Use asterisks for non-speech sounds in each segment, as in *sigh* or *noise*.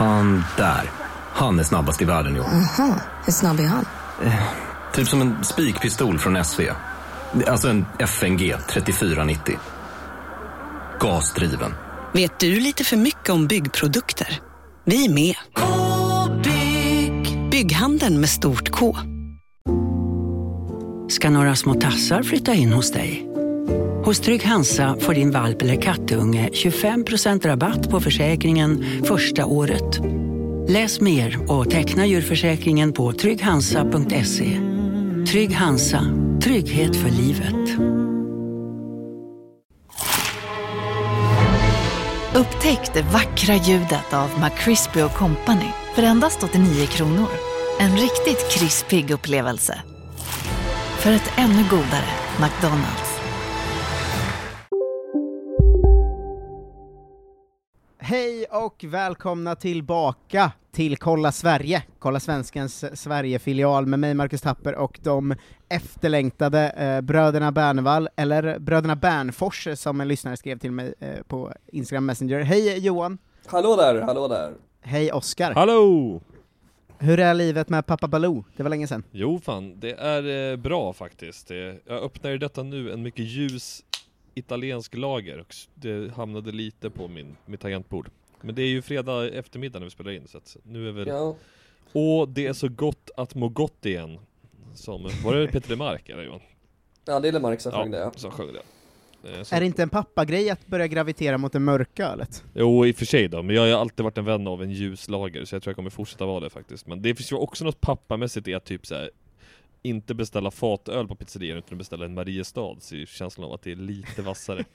Han där. Han är snabbast i världen, jo. Aha, hur snabb är han? Typ som en spikpistol från SV. Alltså en FNG 3490. Gasdriven. Vet du lite för mycket om byggprodukter? Vi är med. -bygg. Bygghandeln med stort K. Ska några små tassar flytta in hos dig? Hos Trygg Hansa får din valp eller kattunge 25% rabatt på försäkringen första året. Läs mer och teckna djurförsäkringen på trygghansa.se. Trygg Hansa, trygghet för livet. Upptäck det vackra ljudet av McCrispy Company för endast 89 kronor. En riktigt krispig upplevelse. För ett ännu godare McDonalds. Hej och välkomna tillbaka till Kolla Sverige, Kolla Svenskens Sverigefilial med mig Marcus Tapper och de efterlängtade eh, bröderna Bernvall, eller bröderna Bernfors som en lyssnare skrev till mig eh, på Instagram Messenger. Hej Johan! Hallå där, hallå där! Hej Oskar! Hallå! Hur är livet med pappa Baloo? Det var länge sedan. Jo fan, det är eh, bra faktiskt. Det, jag öppnar i detta nu en mycket ljus italiensk lager det hamnade lite på min, mitt tangentbord. Men det är ju fredag eftermiddag när vi spelar in så att nu är väl... Ja, Åh, det är så gott att må gott igen. Som, var det Peter Lemark eller Johan? ja det är Lemark som sjöng det ja. Ja, som sjöng det. Eh, Så, Är det inte en pappagrej att börja gravitera mot det mörka ölet? Jo, i och för sig då, men jag har alltid varit en vän av en ljus lager så jag tror jag kommer fortsätta vara det faktiskt. Men det finns ju också något pappamässigt i att typ så här, inte beställa fatöl på pizzerian utan beställa en Mariestad, så är känslan av att det är lite vassare. *laughs*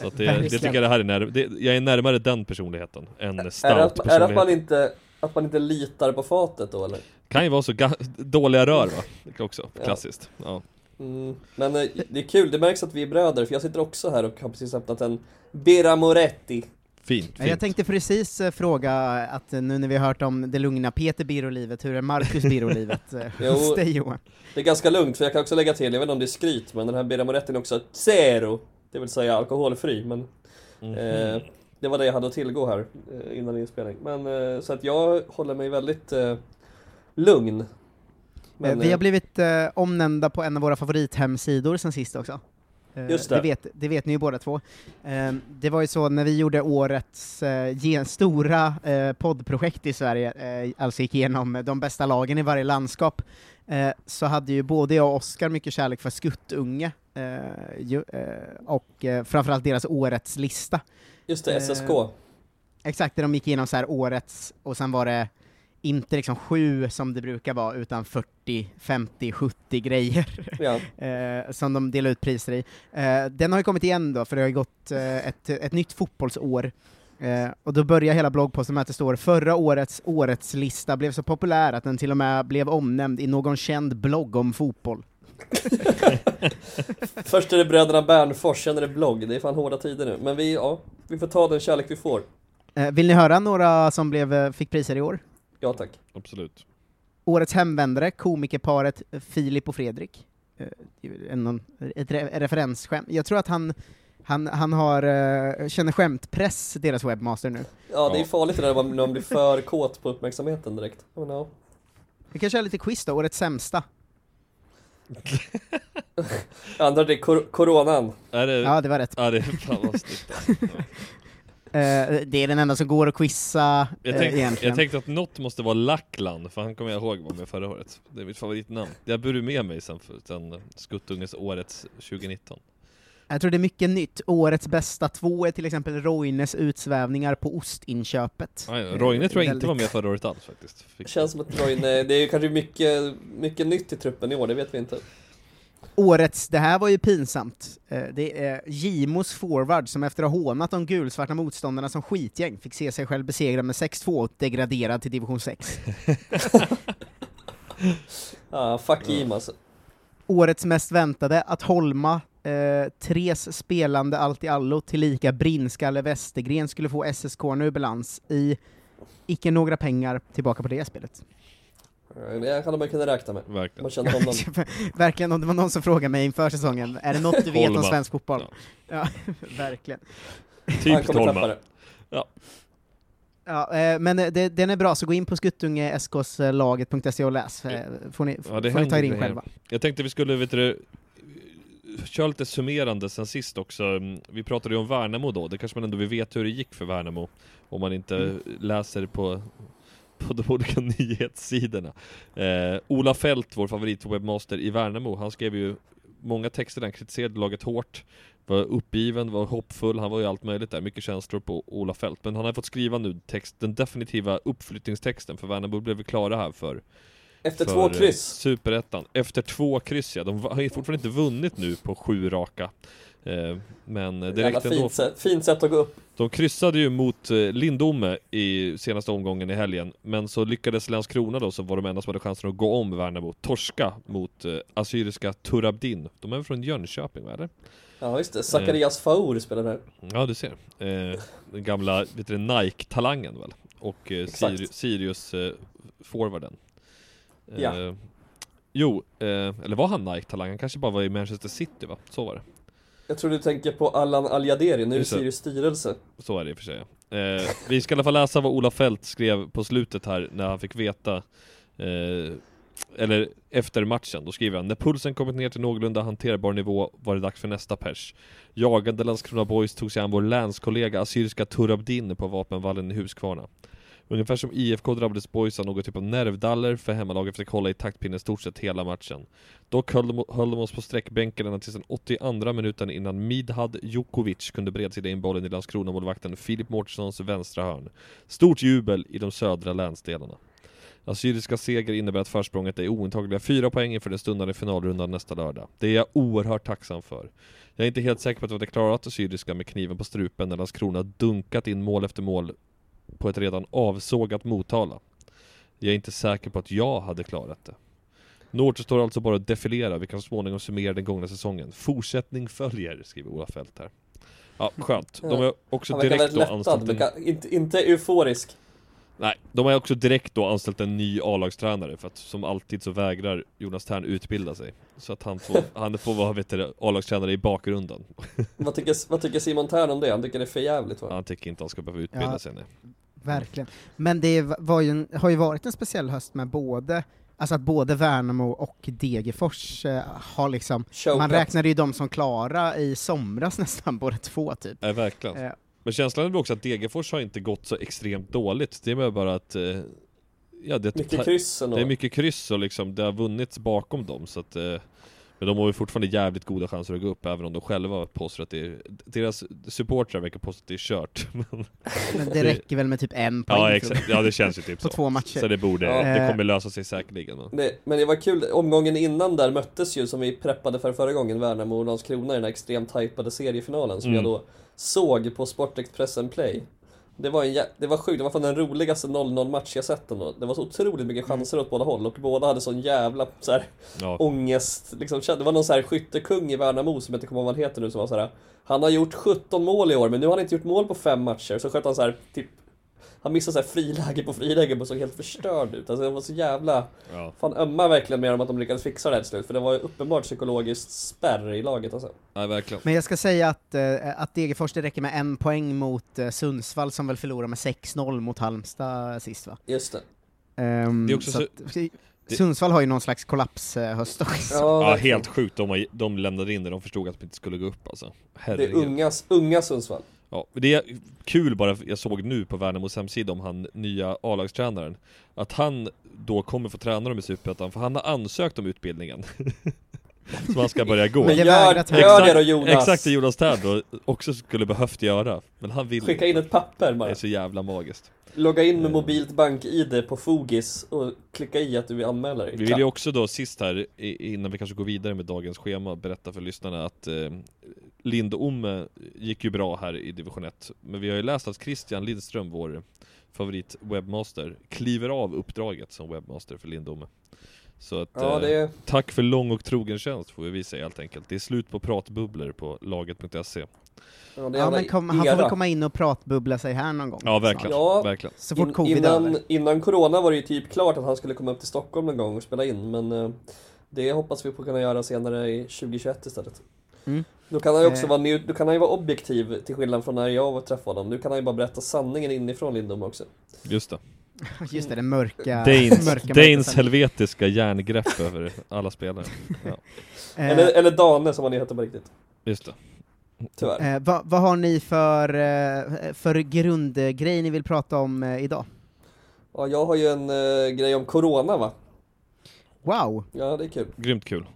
Så att det, det tycker jag det här är när, det, jag är närmare den personligheten än Är det, stout att, är det att man personlighet. inte, att man inte litar på fatet då eller? Kan ju vara så ga- dåliga rör va? Det kan också, Ja. klassiskt. Ja. Mm. Men eh, det är kul, det märks att vi är bröder för jag sitter också här och har precis öppnat en Birra Moretti Fint, Jag fint. tänkte precis eh, fråga att eh, nu när vi har hört om det lugna Peter Birro-livet, hur är Marcus Birro-livet eh, *laughs* Jo. hos dig Johan? Det är ganska lugnt för jag kan också lägga till, jag vet inte om det är skryt men den här Birra Morettin är också zero Det vill säga alkoholfri men Mhm. eh, Det var det jag hade att tillgå här eh, innan inspelning Men eh, så att jag håller mig väldigt eh, lugn Eh, Men, vi har blivit eh, omnämnda på en av våra favorithemsidor sen sist också. Eh, Just det. vet, det vet ni ju båda två. Eh, det var ju så när vi gjorde årets eh, stora poddprojekt i Sverige, alltså gick igenom de bästa lagen i varje landskap, så hade ju både jag och Oskar mycket kärlek för Skuttunge, och framförallt deras årets lista. Just det, SSK Exakt, där de gick igenom så här årets, och sen var det inte liksom sju som det brukar vara, utan 40, 50, 70 grejer Ja, *laughs* eh, som de delar ut priser i. Eh, den har ju kommit igen då, för det har ju gått eh, ett, ett nytt fotbollsår. Eh, och då börjar hela bloggposten med att det står förra årets årets lista blev så populär att den till och med blev omnämnd i någon känd blogg om fotboll. *laughs* Först är det bröderna Bernfors, sen är det blogg. Det är fan hårda tider nu. Men vi, ja, vi får ta den kärlek vi får. Eh, vill ni höra några som blev, eh, fick priser i år? Ja tack. Absolut. Årets hemvändare, komikerparet Filip och Fredrik. Eh, en, ett re referensskämt. Jag tror att han, han, han har, eh, känner skämtpress, deras webbmaster nu. Ja, det är farligt det där när man, när man blir för kåt på uppmärksamheten direkt. Men, ja. Vi kanske har lite quiz då, årets sämsta. *laughs* Att det är kor coronan. Är det... Ja, det var rätt. Ja, det är fan vad snyggt. *laughs* Eh, det är den enda som går att quizza Jag, eh, tänkte, egentligen. jag tänkte att något måste vara Lackland, för han kommer jag ihåg var med förra året. Det är mitt favoritnamn. Jag bär med mig sen, sen Skuttunges årets 2019. Jag tror det är mycket nytt. Årets bästa två är till exempel Roines utsvävningar på ostinköpet. Eh, Roine tror jag väldigt- inte var med förra året alls faktiskt. Fick... Det känns som att Roine, det är kanske mycket, mycket nytt i truppen i år, det vet vi inte. Årets, det här var ju pinsamt, eh, det är Gimos forward som efter att ha hånat de gulsvarta motståndarna som skitgäng fick se sig själv besegrad med 6-2 och degraderad till division 6. *laughs* Ja, fuck Jim alltså. Årets mest väntade, att Holma, eh, Tres spelande allt i allo, tillika Brinnskalle Westergren skulle få SSK nu balans i icke några pengar tillbaka på det spelet. Det hade man kunnat räkna med. Verkligen. Man känner honom. *laughs* verkligen, om det var någon som frågade mig inför säsongen, är det något du vet om svensk fotboll? Ja. Ja, *laughs* verkligen. Han Typ kommer tappa Holma. det. Ja, eh, men eh, det, den är bra, så gå in på skuttungeskoslaget.se och läs. Eh, får ni, Ja, det får ni ta er in själva. Jag tänkte vi skulle, vet du, köra lite summerande sen sist också. Mm, Vi pratade ju om Värnamo då, det kanske man ändå vill veta hur det gick för Värnamo. Om man inte Mm. läser på, på de olika *laughs* nyhetssidorna. Eh, Ola Fält, vår favoritwebbmaster i Värnamo, han skrev ju många texter där han kritiserade laget hårt. Var uppgiven, var hoppfull, han var ju allt möjligt där, mycket känslor på Ola Fält. Men han har fått skriva nu text, den definitiva uppflyttningstexten, för Värnamo blev vi klara här för efter två eh, kryss. Superettan. Efter två kryss ja, de har ju fortfarande inte vunnit nu på sju raka. Eh, men Jävla räckte ändå. fint sätt, fint sätt att gå upp. De kryssade ju mot eh, Lindome i senaste omgången i helgen. Men så lyckades Landskrona då, som var de enda som hade chansen att gå om Värnamo, torska mot eh, Assyriska Turabdin. De är från Jönköping, eller? Ja just det, Zacharias Faur spelar där. Ja, du ser. Eh, den gamla, vet du, Nike-talangen väl? Och eh, Exakt. Sirius eh, Ja. Jo, eh, eller var han Nike-talang? Han kanske bara var i Manchester City va? Så var det. Jag tror du tänker på Allan Al-Jaderi, nu det. Sirius styrelse. Så är det i och för sig. Eh, vi ska i alla fall läsa vad Ola Fält skrev på slutet här när han fick veta eh, eller efter matchen, då skriver han När pulsen kommit ner till någorlunda hanterbar nivå var det dags för nästa pers Jagande Landskrona Boys tog sig an vår länskollega Assyriska Turabdin på Vapenvallen i Huskvarna Ungefär som IFK drabbades Boys av någon typ av nervdaller för hemmalaget fick hålla i taktpinnen stort sett hela matchen Dock höll de, höll de oss på sträckbänken ända tills den 82 minuten innan Midhad Djokovic kunde bredsida in bollen i Landskrona-målvakten Filip Mårtenssons vänstra hörn Stort jubel i de södra länsdelarna Assyriska seger innebär att försprånget är ointagliga fyra poäng inför den stundande finalrundan nästa lördag. Det är jag oerhört tacksam för. Jag är inte helt säker på att vi hade klarat Assyriska med kniven på strupen när Landskrona dunkat in mål efter mål på ett redan avsågat Motala. Jag är inte säker på att jag hade klarat det. Nu återstår alltså bara att defilera, vi kan så småningom summera den gångna säsongen. Fortsättning följer, skriver Ola Fält här. Ja, skönt. De har också direkt då kan- inte, inte euforisk. Nej, de har också direkt då anställt en ny A-lagstränare för att som alltid så vägrar Jonas Tern utbilda sig. Så att han får, han får vara vet du, A-lagstränare i bakgrunden. *laughs* vad, tycker, vad tycker Simon Tern om det? Han tycker det är för jävligt va? Han tycker inte han ska behöva utbilda Ja. sig nej. Verkligen. Men det var ju en, har ju varit en speciell höst med både, alltså att både Värnamo och Degerfors eh, har liksom, Showcat. man räknade ju dem som klara i somras *laughs* nästan, båda två typ. Nej, verkligen. Eh, Men känslan är väl också att Degerfors har inte gått så extremt dåligt. Det är bara att... Eh, ja, det, Mycket kryss ändå. det är mycket kryss och liksom, det har vunnits bakom dem så att... Eh, men de har ju fortfarande jävligt goda chanser att gå upp även om de själva påstår att det är... Deras supportrar verkar påstå att det är kört. *laughs* Men- Men det räcker väl med typ en poäng ja exakt, ja det känns ju typ *laughs* på så. två matcher. Så det borde, Ja. det Eh. kommer lösa sig säkerligen. Men. Det, men det var kul, omgången innan där möttes ju, som vi preppade för förra gången, Värnamo och Landskrona i den här extremt hypade seriefinalen som Mm. jag då såg på Sportexpressen Play. Det var, en, det var sjukt, det var fan den roligaste 0-0 match jag sett ändå. Det var så otroligt mycket chanser åt båda håll och båda hade sån jävla så här, Ja. ångest, liksom, det var någon så här skyttekung i Värnamo som jag inte kommer ihåg vad han heter nu som var så här. Han har gjort 17 mål i år men nu har han inte gjort mål på fem matcher så sköt han så här, typ han missade så här friläge på friläge och såg helt förstörd ut. Alltså det var så jävla... Ja. Fan ömmar verkligen med dem att de lyckades fixa det här till slut. För det var ju uppenbart psykologiskt spärr i laget alltså. Nej, verkligen. Men jag ska säga att, eh, att Degerfors det räcker med en poäng mot eh, Sundsvall som väl förlorade med 6-0 mot Halmstad sist va? Just det. Ehm, Det är också så- att, Sundsvall har ju någon slags kollapshöst också. Ja, verkligen. helt sjukt. De, de lämnade in det, de förstod att de inte skulle gå upp alltså. Det är Herregud. unga, unga Sundsvall. Ja, det är kul bara, jag såg nu på Värnamos hemsida om han nya A-lagstränaren Att han då kommer få träna dem i Superettan, för han har ansökt om utbildningen *laughs* Som han ska börja gå Men gör, ta- gör det då Jonas! Exakt det Jonas Tern då också skulle behövt göra Men han vill Skicka in ett papper Det bara. är så jävla magiskt Logga in med mobilt bank-id på Fogis och klicka i att du vill anmäla dig. Vi vill ju också då sist här, innan vi kanske går vidare med dagens schema, berätta för lyssnarna att eh, Lindome gick ju bra här i division 1 Men vi har ju läst att Christian Lindström, vår favorit webbmaster, kliver av uppdraget som webbmaster för Lindome Så att, Ja, eh, det är... tack för lång och trogen tjänst får vi säga helt enkelt Det är slut på pratbubblor på laget.se Ja, Ja, men kom, han får väl komma in och pratbubbla sig här någon gång. Ja verkligen, Ja. verkligen Så fort In, covid innan, över. innan corona var det ju typ klart att han skulle komma upp till Stockholm någon gång och spela in, men eh, det hoppas vi på kunna göra senare i 2021 istället. Mm. Då kan han ju också Eh. vara, då kan han ju vara objektiv till skillnad från när jag träffade honom. Nu kan han ju bara berätta sanningen inifrån Lindom också. Just det. *laughs* Just det, den mörka... *laughs* Danes, mörka Danes helvetiska järngrepp över alla spelare. *laughs* Ja, Eh, Eller, eller Dane som han heter på riktigt. just det. Tyvärr. Eh, vad, vad har ni för, eh, för grundgrej ni vill prata om idag? Ja, jag har ju en eh, grej om Corona va? Wow, Ja, det är kul. Grymt kul.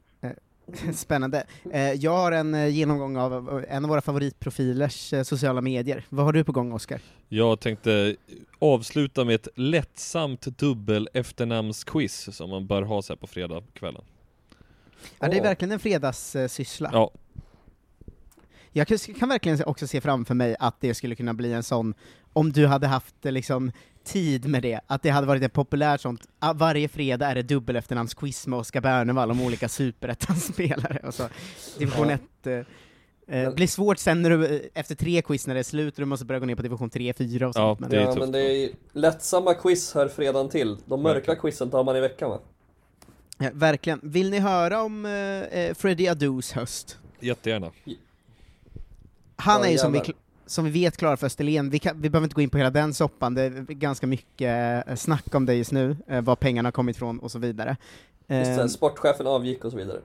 *laughs* spännande. Eh, jag har en eh, genomgång av en av våra favoritprofilers eh, sociala medier. Vad har du på gång, Oskar? Jag tänkte avsluta med ett lättsamt dubbel efternamnsquiz som man bör ha så på fredagskvällen. Ja, det är verkligen en fredagssyssla. Ja, Jag kan, verkligen också se framför mig att det skulle kunna bli en sån, om du hade haft liksom tid med det, att det hade varit ett populärt sånt, ah, varje fredag är det dubbel efternamnsquiz med Oskar Bernevall om olika superettan-spelare, och så division Ja. 1 eh, eh, Men- blir svårt sen när du, eh, efter tre quiz när det är slut, och du måste börja gå ner på division 3, 4 och Ja, sånt. men, det är ja, men det är lättsamma quiz hör fredagen till. De mörka quizen tar man i veckan va? ja, verkligen. Vill ni höra om eh, eh, Freddie Adus höst? jättegärna. Han Ja, är ju som vi, som vi vet klar för Österlen, vi, kan, vi behöver inte gå in på hela den soppan, det är ganska mycket eh, snack om det just nu, eh, var pengarna har kommit ifrån och så vidare. Just det, Eh, sportchefen avgick och så vidare.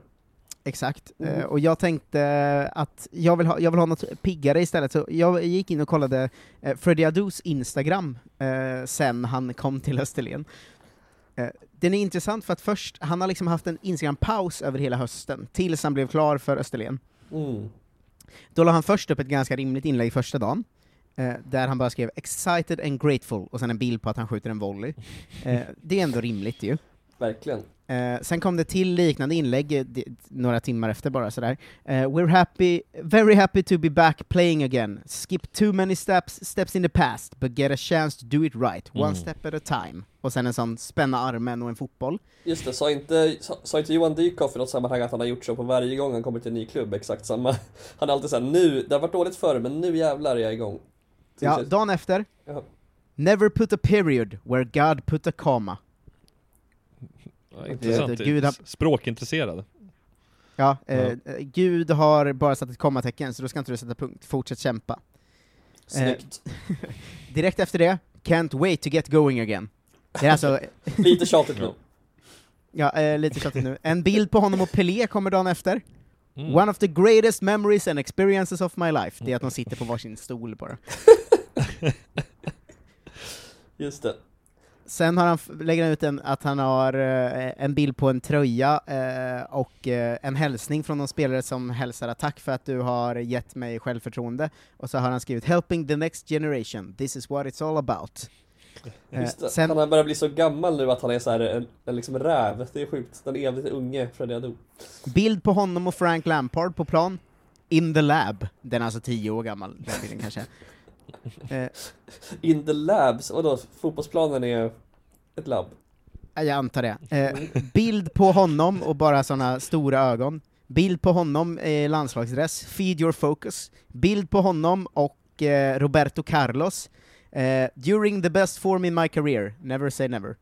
exakt, Mm. och jag tänkte att jag vill, ha, jag vill ha något piggare istället, så jag gick in och kollade Freddie Adus Instagram sen han kom till Österlen. Den är intressant för att först, han har liksom haft en Instagram-paus över hela hösten, tills han blev klar för Österlen. Mm. Då la han först upp ett ganska rimligt inlägg första dagen, eh, där han bara skrev 'excited and grateful' och sen en bild på att han skjuter en volley. Eh, det är ändå rimligt ju. Verkligen. Eh, sen kom det till liknande inlägg eh, några timmar efter bara sådär. Eh, 'We're happy, very happy to be back playing again. Skip too many steps, steps in the past, but get a chance to do it right, one Mm. step at a time' Och sen en sån spänna armen och en fotboll. Just det, sa inte, sa, sa inte Johan Dykhoff i något sammanhang att han har gjort så på varje gång han kommer till en ny klubb, exakt samma. *laughs* Han är alltid såhär, nu, det har varit dåligt förr, men nu jävlar är jag igång. Ja, dagen efter, Ja. 'Never put a period where God put a comma' Ja, intressant. Gud har- Språkintresserad. Ja, eh, eh, Gud har bara satt ett kommatecken, så då ska inte du sätta punkt. Fortsätt kämpa. Snyggt. *laughs* Direkt efter det, Can't wait to get going again. Det är alltså, *laughs* Lite tjatigt nu. ja, eh, lite tjatigt nu. En bild på honom och Pelé kommer dagen efter. Mm. One of the greatest memories and experiences of my life. Det är att de sitter på varsin stol bara. *laughs* Just det. Sen har han, lägger han ut en, att han har eh, en bild på en tröja eh, och eh, en hälsning från någon spelare som hälsar tack för att du har gett mig självförtroende. Och så har han skrivit 'Helping the next generation, this is what it's all about' Eh, sen, Han har börjat bli så gammal nu att han är så här en, en liksom räv. Det är sjukt. Den evigt unge Freddie Adu. bild på honom och Frank Lampard på plan, in the lab. Den är alltså tio år gammal, den bilden kanske. Eh, In the labs, vadå? Fotbollsplanen är ett labb? jag antar det. Eh, bild på honom och bara såna stora ögon. Bild på honom i landslagsdress, feed your focus. Bild på honom och eh, Roberto Carlos. Eh, during the best form in my career, never say never.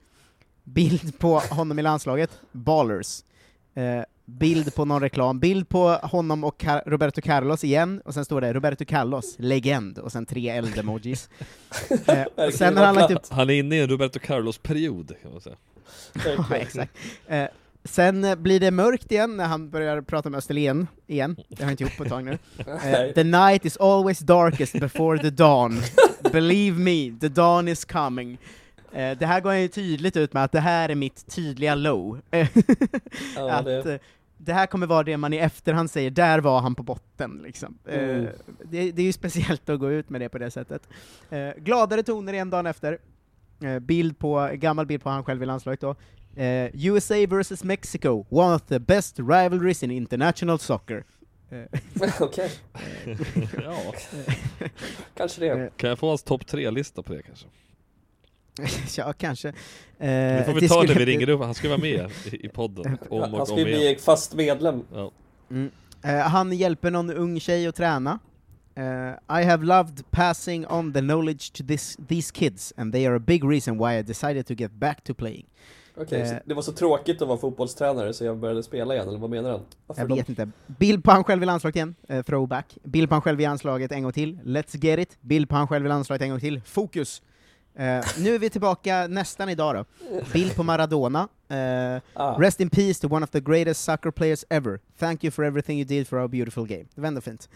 Bild på honom i landslaget, ballers. Eh, Bild på någon reklam, bild på honom och Car- Roberto Carlos igen, och sen står det Roberto Carlos, legend, och sen tre eld-emojis. *laughs* Eh, sen har han lagt upp Han är inne i en Roberto Carlos-period kan man säga. Ja, exakt. Eh, sen eh, blir det mörkt igen när han börjar prata med Österlen igen. Det har jag inte gjort på ett tag nu. *laughs* Eh, the night is always darkest before the dawn. *laughs* Believe me, the dawn is coming. Eh, det här går ju tydligt ut med att det här är mitt tydliga low. *laughs* Ja, att, det, eh, det här kommer vara det man i efterhand säger, där var han på botten liksom. Eh, Mm. det, det är ju speciellt att gå ut med det på det sättet. Eh, gladare toner igen dagen efter. Eh, bild på, gammal bild på han själv i landslaget då. Eh, USA vs Mexico, one of the best rivalries in international soccer. Eh, *laughs* okej. *laughs* Ja. Kanske det. Kan jag få hans topp tre-lista på det kanske? *laughs* ja, kanske. Eh, Det får vi det ta skulle- vi ringer upp, han ska vara med i, podden *laughs* om Han och ska om ju bli fast medlem. Ja. Mm. Eh, han hjälper någon ung tjej att träna. Eh, I have loved passing on the knowledge to this, these kids, and they are a big reason why I decided to get back to playing. Okej, så Eh. det var så tråkigt att vara fotbollstränare så jag började spela igen, eller vad menar han? Varför Jag vet inte. Bild på han själv i landslaget igen, eh, throwback. Bild på han själv i landslaget en gång till, let's get it. Bild på han själv i landslaget en gång till, fokus. Eh, nu är vi tillbaka nästan idag då. Bild på Maradona. Eh, Ah. Rest in peace to one of the greatest soccer players ever. Thank you for everything you did for our beautiful game. Det var ändå fint.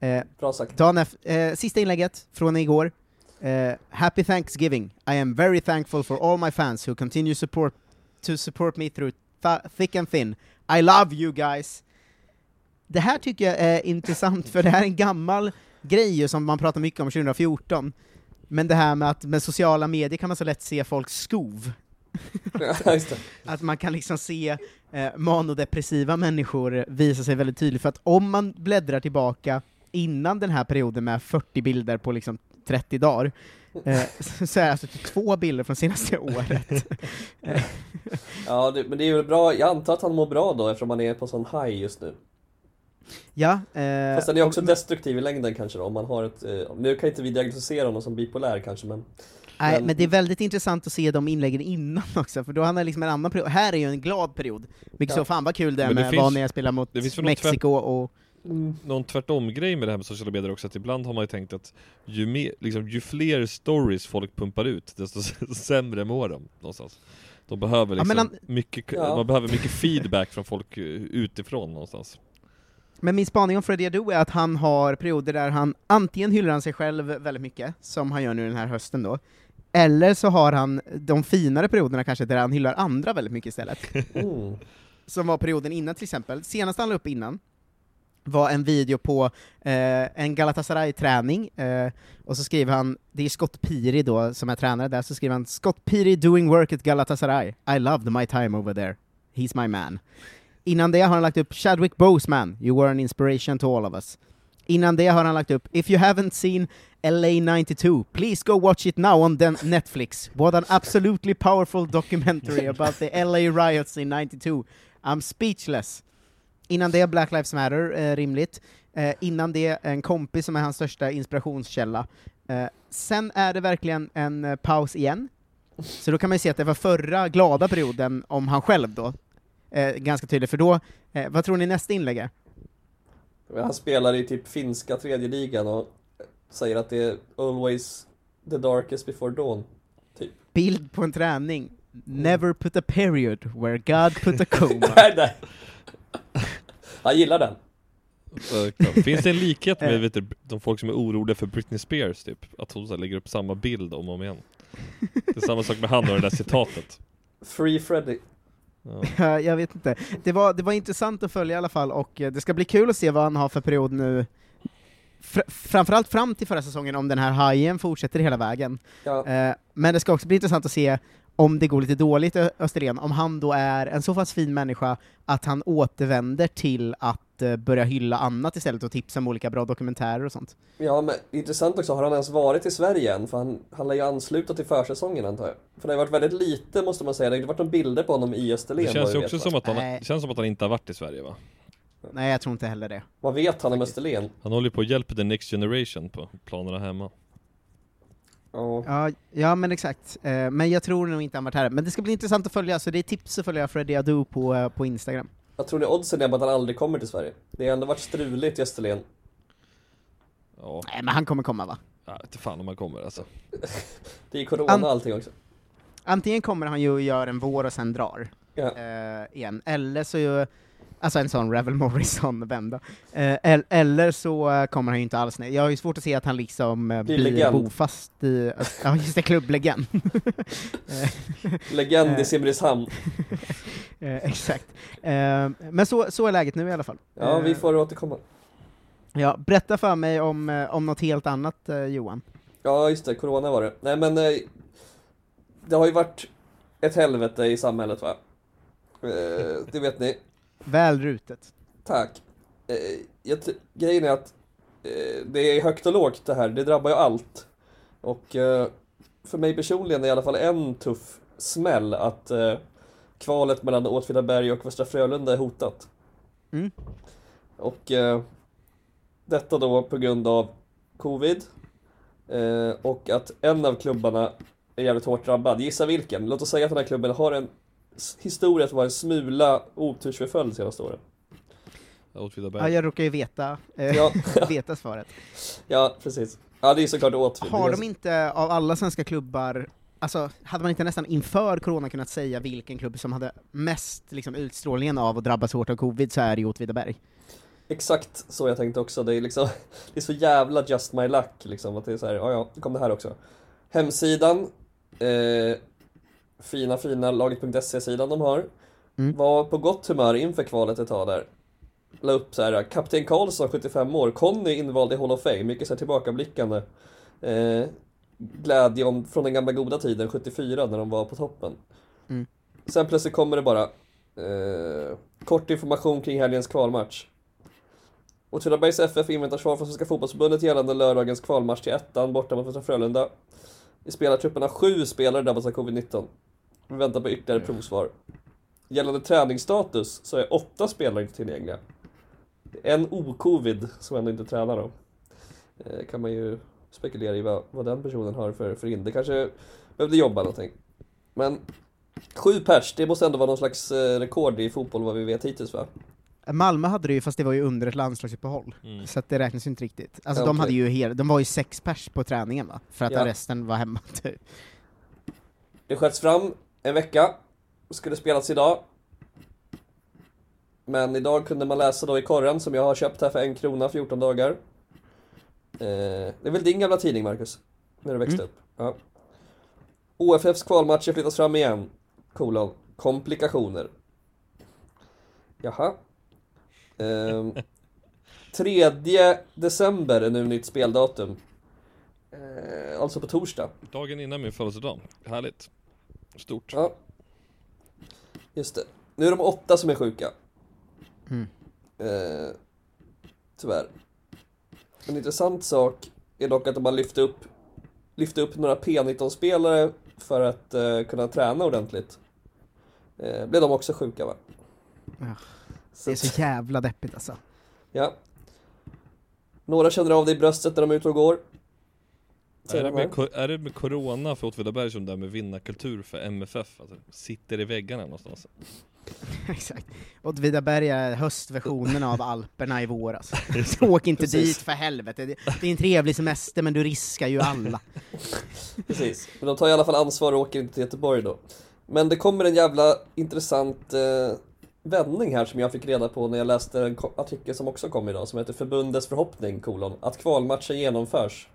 Eh, Bra sagt. efter, eh, sista inlägget från igår. Eh, Happy Thanksgiving. I am very thankful for all my fans who continue support to support me through th- thick and thin. I love you guys! Det här tycker jag är intressant, för det här är en gammal grej som man pratar mycket om 2014. Men det här med att med sociala medier kan man så lätt se folks skov. *laughs* Att man kan liksom se eh, manodepressiva människor visa sig väldigt tydligt, för att om man bläddrar tillbaka innan den här perioden med 40 bilder på liksom 30 dagar, eh, så är det alltså två bilder från senaste året. *laughs* Ja, det, men det är väl bra, jag antar att han mår bra då eftersom han är på sån high just nu. Ja, eh, Fast den är också destruktiv i längden kanske då, om man har ett... Eh, nu kan inte vi diagnostisera honom som bipolär kanske men... nej, men- men det är väldigt intressant att se de inläggen innan *laughs* också, för då han liksom en annan period. Här är ju en glad period. Vilket Ja. så, fan vad kul det är med finns- vad när jag spelar mot Mexiko och... Någon tvärtom-grej med det här med sociala medier också, att ibland har man ju tänkt att ju, mer, liksom, ju fler stories folk pumpar ut, desto *laughs* sämre mår de någonstans. De behöver Ja, liksom men han- mycket, Ja. man behöver mycket feedback från folk eh, utifrån någonstans. Men min spaning om Freddie Adu är att han har perioder där han antingen hyllar han sig själv väldigt mycket, som han gör nu den här hösten då, eller så har han de finare perioderna kanske där han hyllar andra väldigt mycket istället. Mm. *laughs* Som var perioden innan till exempel. Senast han la upp innan var en video på eh, en Galatasaray-träning, eh, och så skriver han, det är Scott Piri då som är tränare där, så skriver han Scott Piri doing work at Galatasaray, I loved my time over there, he's my man. Innan det har han lagt upp Chadwick Boseman, you were an inspiration to all of us. Innan det har han lagt upp If you haven't seen LA 92, please go watch it now on den Netflix. What an absolutely powerful documentary *laughs* about the LA riots in 92. I'm speechless. Innan det Black Lives Matter, eh, rimligt. Eh, innan det en kompis som är hans största inspirationskälla. Eh, sen är det verkligen en eh, paus igen. Så då kan man ju se att det var förra glada perioden om han själv då. Eh, ganska tydligt, för då, eh, vad tror ni nästa inlägg är? Han spelar i typ finska tredje ligan och säger att det är always the darkest before dawn. Typ. Bild på en träning. Never put a period where God put a coma. *laughs* Nej, nej. Han gillar den. Eh. Finns det en likhet *laughs* Eh. med vet du, de folk som är oroliga för Britney Spears typ? Att hon så lägger upp samma bild om och om igen. Det är samma sak med han och det där citatet. Free Freddy. Ja. Ja, *laughs* jag vet inte. Det var, det var intressant att följa i alla fall, och eh, det ska bli kul att se vad han har för period nu. Fr framförallt fram till förra säsongen, om den här hajen fortsätter hela vägen. Ja. Eh, men det ska också bli intressant att se om det går lite dåligt i Österlen, om han då är en så pass fin människa att han återvänder till att eh, börja hylla annat istället och tipsa om olika bra dokumentärer och sånt. Ja, men intressant också, har han ens varit i Sverige än? För han, han lär ju ansluta till försäsongen antar jag. För det har varit väldigt lite måste man säga, det har inte varit några bilder på honom i Österlen. Det känns ju också som att, han, det känns som att han inte har varit i Sverige va? Nej, jag tror inte heller det. Vad vet han om Österlen? Han håller ju på att hjälpa the next generation på planerna hemma. Ja. Ja, ja men exakt. Eh, men jag tror nog inte han varit här. Men det ska bli intressant att följa, så det är tips att följa Freddie Adu på, eh, på Instagram. Jag tror ni oddsen är på att han aldrig kommer till Sverige? Det har ändå varit struligt i Österlen. Ja, Nej, men han kommer komma va? vet inte fan om han kommer alltså. *laughs* Det är corona An- allting också. Antingen kommer han ju och gör en vår och sen drar, Ja. eh, igen, eller så ju, alltså en sån Revel Morrison-vända. Eh, el- eller så eh, kommer han ju inte alls ner. Jag har ju svårt att se att han liksom eh, Blir legend. bofast i, ja just det, klubblegend. *laughs* Legend Eh. i Simrishamn. *laughs* eh, exakt. Eh, men så, så är läget nu i alla fall. Ja, vi Eh, får återkomma. ja, berätta för mig om, eh, om något helt annat, eh, Johan. Ja, just det, corona var det. Nej men, eh, det har ju varit ett helvete i samhället va? Eh, det vet ni. Väl rutet. Tack. Eh, jag grejen är att eh, det är högt och lågt det här, det drabbar ju allt. Och eh, för mig personligen är i alla fall en tuff smäll att eh, kvalet mellan Åtvidaberg och Västra Frölunda är hotat. Mm. Och eh, detta då på grund av covid eh, och att en av klubbarna är jävligt hårt drabbad. Gissa vilken? Låt oss säga att den här klubben har en historia som var en smula otursförföljd senaste åren. Ja, jag råkar ju veta, eh, Ja, *laughs* veta svaret. ja precis. Ja, det är såklart Åtvid. Har de inte, av alla svenska klubbar, alltså hade man inte nästan inför corona kunnat säga vilken klubb som hade mest liksom, utstrålningen av att drabbas hårt av covid, så är det ju Åtvidaberg. Exakt så jag tänkte också. Det är liksom, *laughs* det är så jävla just my luck liksom. Att det är så här, ja ja, kom det här också. Hemsidan, eh, fina fina laget.se-sidan de har, Mm. var på gott humör inför kvalet ett tag där. La upp så här, kapten Karlsson 75 år, Conny invald i Hall of Fame, mycket så här tillbakablickande. Eh, glädje om, från den gamla goda tiden, 74, när de var på toppen. Mm. Sen plötsligt kommer det bara eh, kort information kring helgens kvalmatch. Åtvidabergs FF inväntar svar från Svenska Fotbollförbundet gällande lördagens kvalmatch till ettan borta mot Västra Frölunda. I spelartrupperna sju spelare drabbas av covid-19. Vi väntar på ytterligare provsvar. Gällande träningsstatus så är åtta spelare inte tillgängliga. En o-covid som ändå inte tränar då. Eh, kan man ju spekulera i vad, vad den personen har för, för hinder. Kanske behövde jobba någonting. Men sju pers, det måste ändå vara någon slags eh, rekord i fotboll vad vi vet hittills va? Malmö hade det ju, fast det var ju under ett landslagsuppehåll, Mm. så att det räknas ju inte riktigt. Alltså Ja, de okej. hade ju hel, de var ju sex pers på träningen va? För att Ja. resten var hemma *laughs* typ. Det sköts fram en vecka, skulle spelats idag. Men idag kunde man läsa då i korren som jag har köpt här för en krona 14 dagar. Eh, det är väl din gamla tidning Marcus? När du växte upp? Ja. OFFs kvalmatcher flyttas fram igen. Kolon. Komplikationer. Jaha. Ehm, *laughs* 3 december är nu nytt speldatum. Eh, alltså på torsdag. Dagen innan min födelsedag. Härligt. Stort. Ja. Just det. Nu är de åtta som är sjuka. Mm. Eh, tyvärr. En intressant sak är dock att de har lyft upp, lyft upp några P19-spelare för att eh, kunna träna ordentligt. Eh, blev de också sjuka va? Ja. Det är så jävla deppigt alltså. ja. Några känner av det i bröstet när de är ute och går. Är det, de med, är det med Corona för Åtvidaberg som det är med vinnarkultur för MFF? Alltså, sitter i väggarna någonstans? *laughs* Exakt. Åtvidaberg är höstversionen av Alperna i vår alltså. *laughs* Så åk inte Precis. dit för helvete, det, det är en trevlig semester men du riskar ju alla. *laughs* Precis, men de tar i alla fall ansvar och åker inte till Göteborg då. Men det kommer en jävla intressant eh, vändning här som jag fick reda på när jag läste en artikel som också kom idag som heter Förbundets förhoppning, kolon, att kvalmatchen genomförs.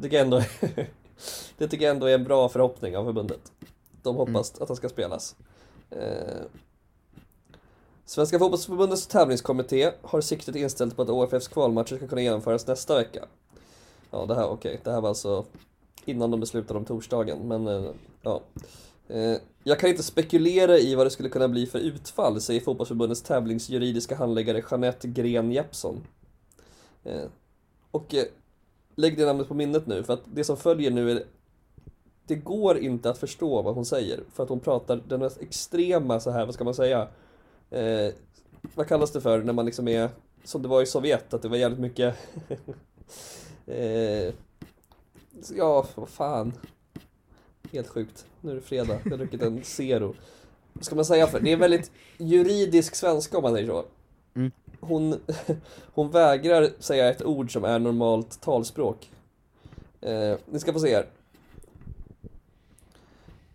Det tycker jag ändå, *laughs* det tycker jag ändå är en bra förhoppning av förbundet. De hoppas att den ska spelas. Eh, Svenska fotbollsförbundets tävlingskommitté har siktet inställt på att OFFs kvalmatcher ska kunna genomföras nästa vecka. Ja, det här, okej, det här var alltså innan de beslutade om torsdagen, men eh, ja. Eh, Jag kan inte spekulera i vad det skulle kunna bli för utfall, säger fotbollsförbundets tävlingsjuridiska handläggare Jeanette Gren Jeppsson. Eh, Och eh, lägg det namnet på minnet nu, för att det som följer nu är det går inte att förstå vad hon säger, för att hon pratar den mest extrema så här, vad ska man säga? Eh, vad kallas det för när man liksom är, som det var i Sovjet, att det var jävligt mycket *laughs* eh, Ja, vad fan. Helt sjukt. Nu är det fredag. Jag har druckit en Zero. Vad ska man säga för? Det är väldigt juridisk svenska om man säger så. Mm. Hon, *laughs* hon vägrar säga ett ord som är normalt talspråk. Eh, ni ska få se här.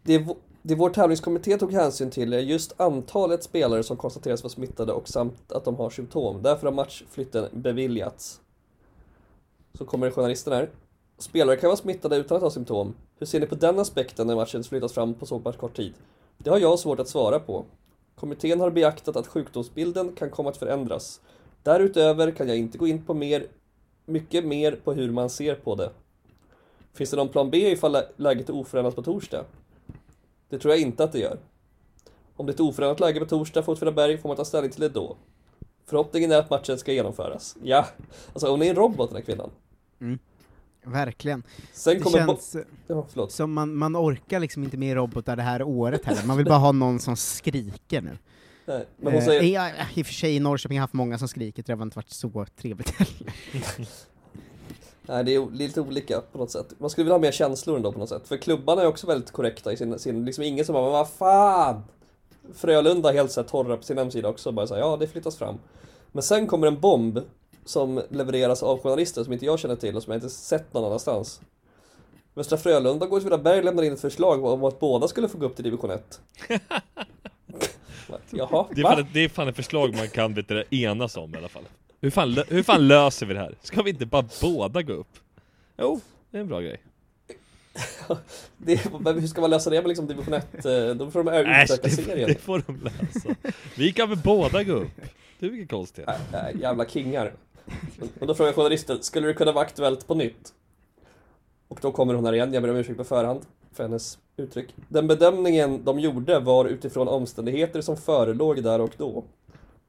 Det, det vår tävlingskommitté tog hänsyn till är just antalet spelare som konstateras vara smittade och samt att de har symptom. Därför har matchflytten beviljats. Så kommer journalisten här. Spelare kan vara smittade utan att ha symptom. Hur ser ni på den aspekten när matchen flyttas fram på så pass kort tid? Det har jag svårt att svara på. Kommittén har beaktat att sjukdomsbilden kan komma att förändras. Därutöver kan jag inte gå in på mer, mycket mer på hur man ser på det. Finns det någon plan B ifall läget är oförändrat på torsdag? Det tror jag inte att det gör. Om det är ett oförändrat läge på torsdag för Åtvidaberg får man ta ställning till det då. Förhoppningen är att matchen ska genomföras. Ja, alltså hon är en robot den här kvinnan. Mm. Verkligen. Sen Det känns Ja, förlåt. som man, man orkar liksom inte med robotar det här året heller, man vill bara ha någon som skriker nu. Nej, men hon Eh, säger... ja, I och för sig i Norrköping har haft många som skriker, det har inte varit så trevligt heller. *laughs* Nej, det är lite olika på något sätt. Man skulle vilja ha mer känslor ändå på något sätt. För klubbarna är också väldigt korrekta i sin, sin liksom ingen som bara "Men vad fan! Frölunda helt så här torra på sin hemsida också, bara säga ja det flyttas fram. Men sen kommer en bomb som levereras av journalister som inte jag känner till och som jag inte sett någon annanstans. Västra Frölunda och Åtvidaberg lämnar in ett förslag om att båda skulle få gå upp till division 1. *laughs* Jaha, Det är, fan, ett- det är fan ett förslag man kan vet du, det, enas om i alla fall. Hur fan, hur fan löser vi det här? Ska vi inte bara båda gå upp? Jo, det är en bra grej. *laughs* Det, men hur ska man lösa det med liksom division 1? Eh, Då får de Äsch, utöka det, serien. det får de lösa. Vi kan väl båda gå upp? Du vilken konstigt. Nej, nej, jävla kingar. *laughs* Och då frågar journalisten, skulle det kunna vara aktuellt på nytt? Och då kommer hon här igen, jag ber om ursäkt på förhand för hennes uttryck. Den bedömningen de gjorde var utifrån omständigheter som förelåg där och då.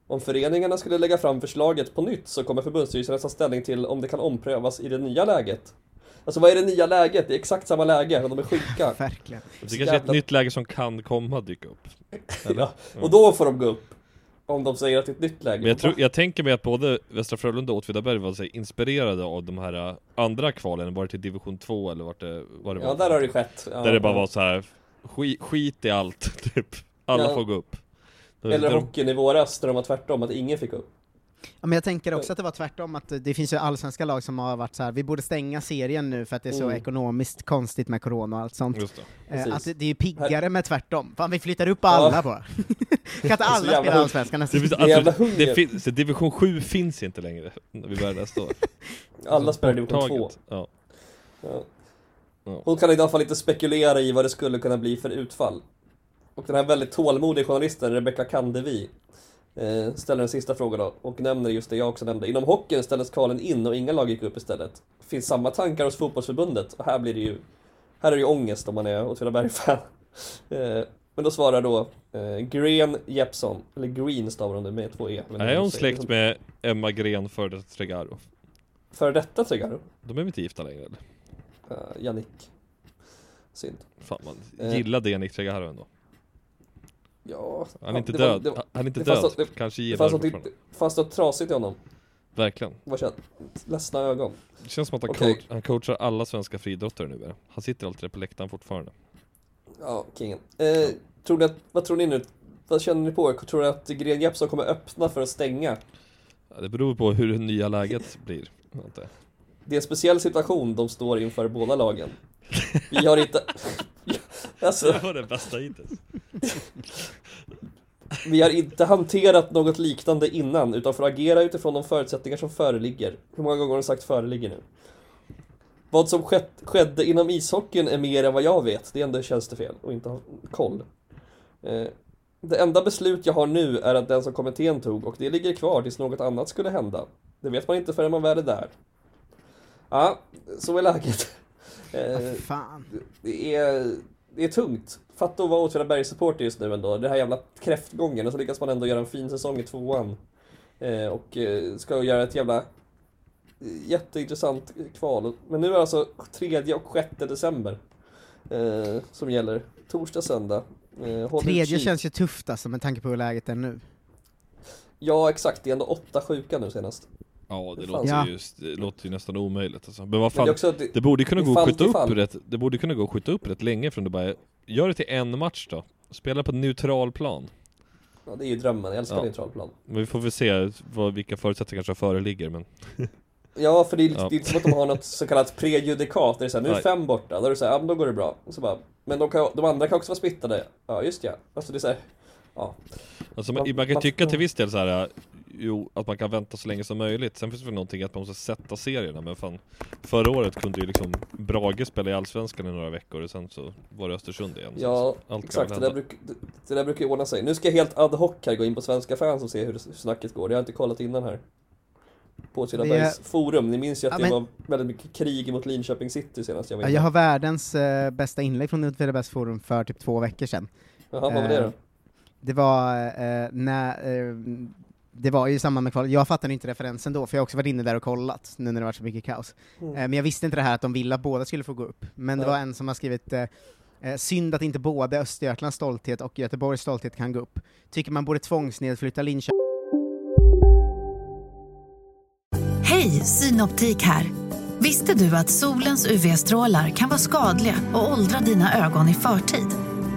Om föreningarna skulle lägga fram förslaget på nytt så kommer förbundsstyrelsen att ta ställning till om det kan omprövas i det nya läget. Alltså vad är det nya läget? Det är exakt samma läge och de är sjuka. *laughs* Verkligen. Det kanske är ett nytt läge som kan komma dyka upp. *laughs* Eller? Ja, och då får de gå upp. Om de säger att det är ett nytt läge. Men jag, tror, jag tänker mig att både Västra Frölunda och Åtvidaberg var här, inspirerade av de här äh, andra kvalen, var det till division 2 eller vart det, vad det var? Ja, där har det skett. Ja, Där det bara var så här skit, skit i allt, *laughs* typ. Alla Ja. får gå upp. Eller hockeyn i våras där de var tvärtom, att ingen fick upp. Ja, men jag tänker också att det var tvärtom, att det finns ju allsvenska lag som har varit så här. vi borde stänga serien nu för att det är så Mm. ekonomiskt konstigt med corona och allt sånt. Just det. Eh, att det, det är ju piggare med tvärtom. Fan vi flyttar upp alla bara. *laughs* kan inte alla spela allsvenskan nästa Det alltså, det finns, så division 7 finns inte längre när vi börjar nästa år. *laughs* Alla spelar i division 2. Borttaget. Ja. Ja. Ja. Hon kan i alla fall inte spekulera i vad det skulle kunna bli för utfall. Och den här väldigt tålmodiga journalisten, Rebecca Kandevi, ställer en sista fråga då, och nämner just det jag också nämnde. Inom hockeyn ställdes kvalen in och inga lag gick upp istället. Finns samma tankar hos fotbollsförbundet? Och här blir det ju, här är det ju ångest om man är Åtvidaberg-fan. *laughs* Eh, men då svarar då eh, Green Jeppsson, eller Green stavar hon det med två e. Men Är hon släkt med Emma Gren för det Tregaro? Före detta Tregaro? De är väl inte gifta längre eller? Uh, Jannik. Synd. Fan man Eh. gillade Jannik Tregaro ändå. Ja, Han är ja, inte det var- död. det var- Han är inte det död. något- Kanske Det gillar fanns det något, fanns något trasigt i honom. Verkligen. Vad känns Ledsna ögon. Det känns som att han, Okej. coach, han coachar alla svenska friidrottare nu. Han sitter alltid på läktaren fortfarande. Ja, kingen. Eh, tror ni att, vad tror ni nu? Vad känner ni på? Tror ni att Gren Jeppsson kommer öppna för att stänga? Ja, det beror på hur det nya läget *laughs* blir. Det är en speciell situation de står inför båda lagen. Vi har inte... *laughs* alltså, Det var det bästa hittills. *laughs* vi har inte hanterat något liknande innan, utan får agera utifrån de förutsättningar som föreligger. Hur många gånger har de sagt föreligger nu? Vad som skett, skedde inom ishockeyn är mer än vad jag vet. Det är ändå tjänstefel och inte ha koll. Eh, det enda beslut jag har nu är att den som kommittén tog och det ligger kvar tills något annat skulle hända. Det vet man inte förrän man väl är där. Ja, så är läget. Eh, Fan. det är, det är tungt. Fatta att vara Åtvidabergs-supporter just nu ändå. Det här jävla kräftgången och så lyckas man ändå göra en fin säsong i tvåan. Eh, och eh, ska göra ett jävla eh, jätteintressant kval. Men nu är det alltså 3 och 6 december eh, som gäller. Torsdag, söndag. Eh, Tredje känns ju tufft alltså med tanke på hur läget är nu. Ja, exakt. Det är ändå åtta sjuka nu senast. Ja, det låter, Ja. ju, det låter ju nästan omöjligt alltså. Men vad fan, det det, det borde kunna gå fall skjuta upp rätt, det borde kunna gå att skjuta upp rätt länge från bara Gör det till en match då. Spela på neutral plan. ja, det är ju drömmen. Jag älskar Ja. neutralplan. Men vi får väl se vad, vilka förutsättningar som föreligger men *laughs* Ja, för det är, Ja. det är inte som att de har något så kallat prejudikat, där det är såhär, nu är fem borta, då är det såhär, ja men då går det bra. Och så bara, men de, kan, de andra kan också vara smittade. Ja, just ja. Alltså det är såhär, ja. Alltså man, Man- man kan tycka till viss del så här. Jo, att man kan vänta så länge som möjligt. Sen finns det väl någonting att man måste sätta serierna. Men fan, förra året kunde ju liksom Brage spela i Allsvenskan i några veckor och sen så var det Östersund igen. Så Ja, allt exakt. Det där, bruk, det, det där brukar ju ordna sig. Nu ska jag helt ad hoc här gå in på Svenska fans och se hur, hur snacket går. Det har jag inte kollat innan här. På Åtvidabergs forum. Ni minns ju att Ja, det men- var väldigt mycket krig mot Linköping City senast jag var inne. jag har världens eh, bästa inlägg från Åtvidabergs forum för typ två veckor sedan. Jaha, vad var det då? Eh, Det var eh, när, eh, det var ju i samband med kvalet, jag fattade inte referensen då, för jag har också varit inne där och kollat, nu när det var så mycket kaos. Mm. Eh, men jag visste inte det här att de ville att båda skulle få gå upp. Men det Ja. var en som har skrivit eh, eh, synd att inte både Östergötlands stolthet och Göteborgs stolthet kan gå upp. Tycker man borde tvångsnedflytta Linköping Hej, Synoptik här. Visste du att solens UV-strålar kan vara skadliga och åldra dina ögon i förtid?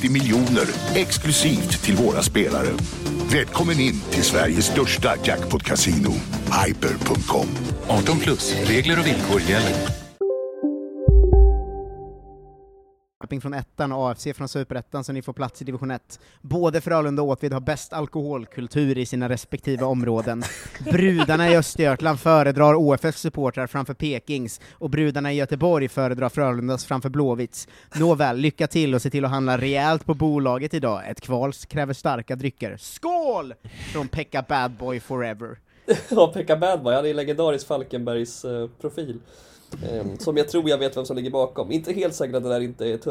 50 miljoner exklusivt till våra spelare. Välkommen in till Sveriges största jackpot-kasino, hyper.com. 18 plus, regler och villkor gäller. Norrköping från ettan och AFC från superettan, så ni får plats i division 1. Både Frölunda och Åtvid har bäst alkoholkultur i sina respektive områden. Brudarna i Östergötland föredrar OFFs supportrar framför Pekings, och brudarna i Göteborg föredrar Frölundas framför Blåvitts. Nåväl, lycka till och se till att handla rejält på bolaget idag. Ett kval kräver starka drycker. Skål! Från Pekka Badboy Forever. *laughs* Ja, Pekka Badboy, han är legendarisk Falkenbergs uh, profil. Eh, som jag tror jag vet vem som ligger bakom. Inte helt säker att det där inte är ett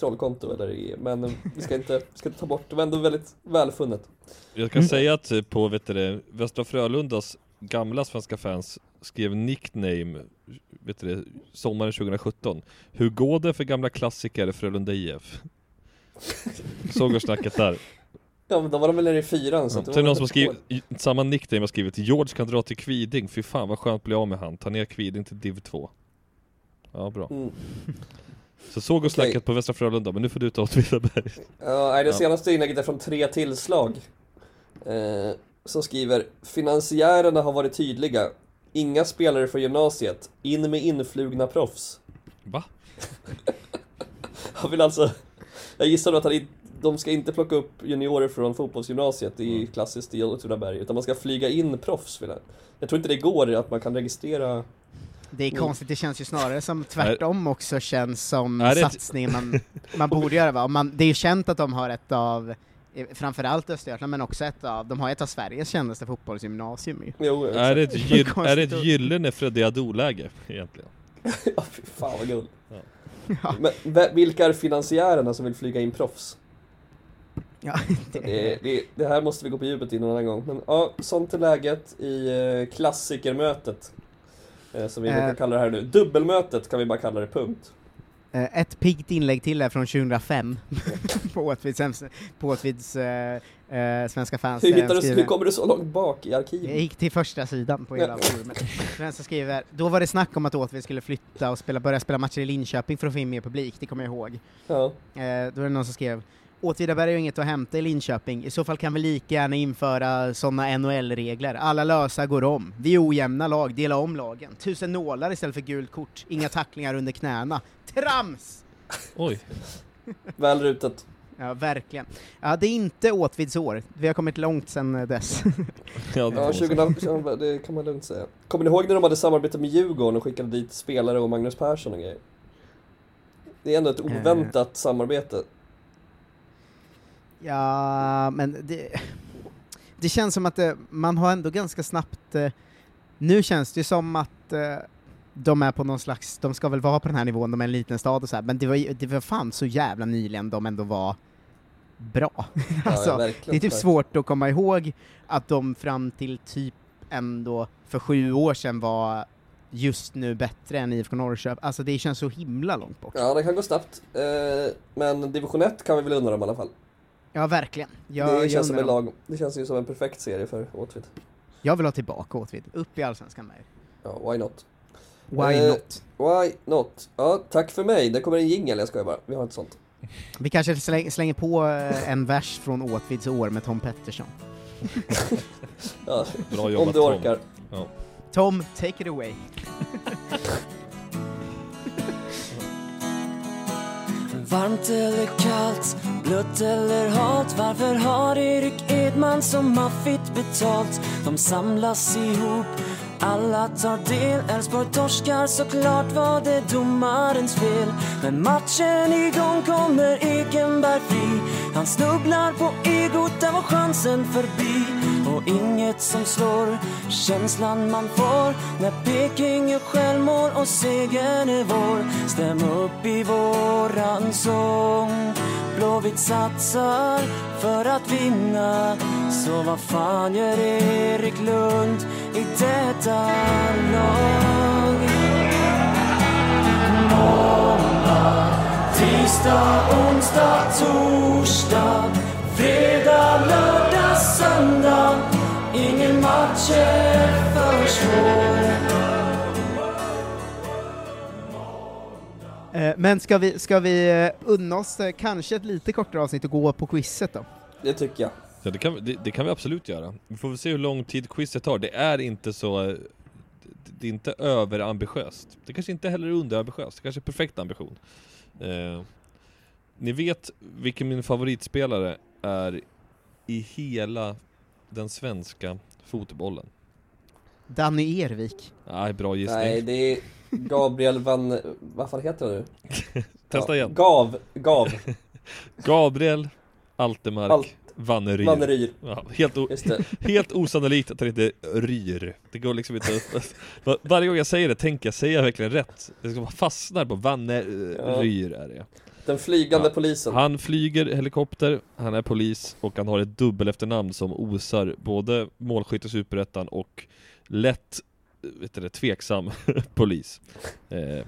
trollkonto eller i, men eh, vi ska inte, vi ska inte ta bort det, men ändå väldigt välfunnet. Jag kan säga att på vet du, det, Västra Frölundas gamla svenska fans skrev nickname vet du, det, sommaren 2017 Hur går det för gamla klassiker Frölunda IF? Så går snacket där. Ja, men då var de väl nere i fyran, så Ja, det var någon som skrivit, samma nickname har skrivit George kan dra till Kviding, fy fan vad skönt att bli av med han, ta ner Kviding till div 2 Ja bra Mm. Så så går snacket på Västra Frölunda, men nu får du ta Åtvidaberg Ja, nej, det Ja. senaste inlägget är från tre tillslag. Eh, som skriver Finansiärerna har varit tydliga. Inga spelare för gymnasiet. In med influgna proffs. Va? *laughs* Han vill alltså... Jag gissar att han de ska inte plocka upp juniorer från fotbollsgymnasiet i klassiskt i Åtvidaberg, utan man ska flyga in proffs. Vill jag. jag tror inte det går att man kan registrera... Det är konstigt, det känns ju snarare som tvärtom också känns som det ett- satsningen man, man borde göra va? Man, det är ju känt att de har ett av, eh, framförallt Östergötland, men också ett av, de har ett av Sveriges kändaste fotbollsgymnasium ju. Jo, Är det ett, gyll, *laughs* är det ett gyllene Freddy egentligen? *laughs* ja, fy fan vad guld. Ja. Men vilka är finansiärerna som vill flyga in proffs? *laughs* Ja, Det, det, det här måste vi gå på djupet i någon annan gång. Men ja, sånt är läget i eh, klassikermötet. Eh, som vi Eh. brukar kalla det här nu. Dubbelmötet kan vi bara kalla det, punkt. Eh, Ett piggt inlägg till är från 2005, *laughs* på Åtvids, på Åtvids eh, eh, svenska fans. Hur, hittar du, hur kommer du så långt bak i Jag arkivet? gick till första sidan på hela forumet. Som skriver, då var det snack om att Åtvid skulle flytta och spela, börja spela matcher i Linköping för att få in mer publik, det kommer jag ihåg. Ja. Eh, då är det någon som skrev Åtvidaberg har ju inget att hämta i Linköping, i så fall kan vi lika gärna införa sådana NHL-regler. Alla lösa går om. Vi är ojämna lag, dela om lagen. Tusen nålar istället för gult kort, inga tacklingar under knäna. Trams! Oj, Väl rutet. Ja, verkligen. Ja, det är inte Åtvids år. Vi har kommit långt sedan eh, dess. *laughs* ja, det Ja, får 20, det kan man lugnt säga. Kommer ni ihåg när de hade samarbete med Djurgården och skickade dit spelare och Magnus Persson och grejer? Det är ändå ett oväntat samarbete. Ja, men det, det känns som att det, man har ändå ganska snabbt, eh, nu känns det ju som att eh, de är på någon slags, de ska väl vara på den här nivån, de är en liten stad och så här, men det var, det var fan så jävla nyligen de ändå var bra. *laughs* alltså, verkligen, det är typ verkligen. svårt att komma ihåg att de fram till typ ändå för sju år sedan var just nu bättre än IFK Norrköping. Alltså det känns så himla långt bort. Ja, det kan gå snabbt. Eh, men division 1 kan vi väl undra om i alla fall. Ja, verkligen. Jag, det, jag känns som en om- lag, det känns ju som en perfekt serie för Åtvid. Jag vill ha tillbaka Åtvid, upp i Allsvenskan med. Ja, why not? Why Eh, not? Why not? Ja, tack för mig. Det kommer en jingel, jag skojar bara. Vi har inte sånt. Vi kanske släng, slänger på eh, en vers från Åtvids år med Tom Pettersson. *laughs* Ja, Bra om jobbat du Tom. orkar. Ja. Tom, take it away. *laughs* Varmt eller kallt, blött eller halt Varför har Erik Edman så maffigt betalt? De samlas ihop, alla tar del Elfsborg torskar, såklart var det domarens fel Men matchen igång kommer Ekenberg fri Han snubblar på egot, där var chansen förbi Och och inget som slår känslan man får när Peking gör självmål och segern är vår. Stäm upp i våran sång. Blåvitt satsar för att vinna. Så vad fan gör Erik Lund i detta lag? Måndag, tisdag, onsdag, torsdag, fredag, lördag, söndag. Ingen match är för svår. Men ska vi, ska vi eh, unna oss eh, kanske ett lite kortare avsnitt och gå på quizet då? Det tycker jag. Ja, det kan, det, det kan vi absolut göra. Vi får väl se hur lång tid quizet tar. Det är inte så... eh, Det är inte överambitiöst. Det kanske inte heller är underambitiöst. Det kanske är perfekt ambition. Eh, ni vet vilken min favoritspelare är i hela den svenska fotbollen? Danny Ervik. Nej, bra gissning. Nej, det är Gabriel Van... Vad fan heter han nu? *laughs* Testa igen. Gav, Gav. *laughs* Gabriel Altemark Alt- Vanneryr. Vanneryr. Ja, helt, o- *laughs* helt osannolikt att det heter Ryr. Det går liksom inte upp. Var- Varje gång jag säger det tänker jag, säger jag verkligen rätt? Det ska fastnar på Vanneryr är det Den flygande Ja. polisen. Han flyger helikopter, han är polis och han har ett dubbel efternamn som osar både målskytt i Superettan och lätt, vet du tveksam *laughs* polis. Eh,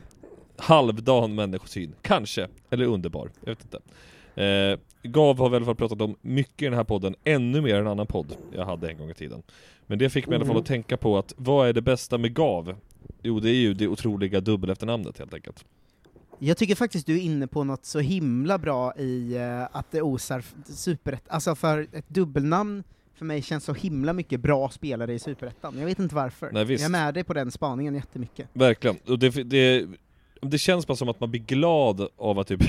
halvdan människosyn, kanske, eller underbar, jag vet inte. Eh, Gav har vi i alla fall pratat om mycket i den här podden, ännu mer än en annan podd jag hade en gång i tiden. Men det fick mig i alla fall Mm. att tänka på att, vad är det bästa med Gav? Jo, det är ju det otroliga dubbel efternamnet helt enkelt. Jag tycker faktiskt du är inne på något så himla bra i eh, att det osar superett. Alltså för ett dubbelnamn för mig känns så himla mycket bra spelare i superettan. Jag vet inte varför. Nej, visst. Jag är med dig på den spaningen jättemycket. Verkligen, och det, det, det känns bara som att man blir glad av att typ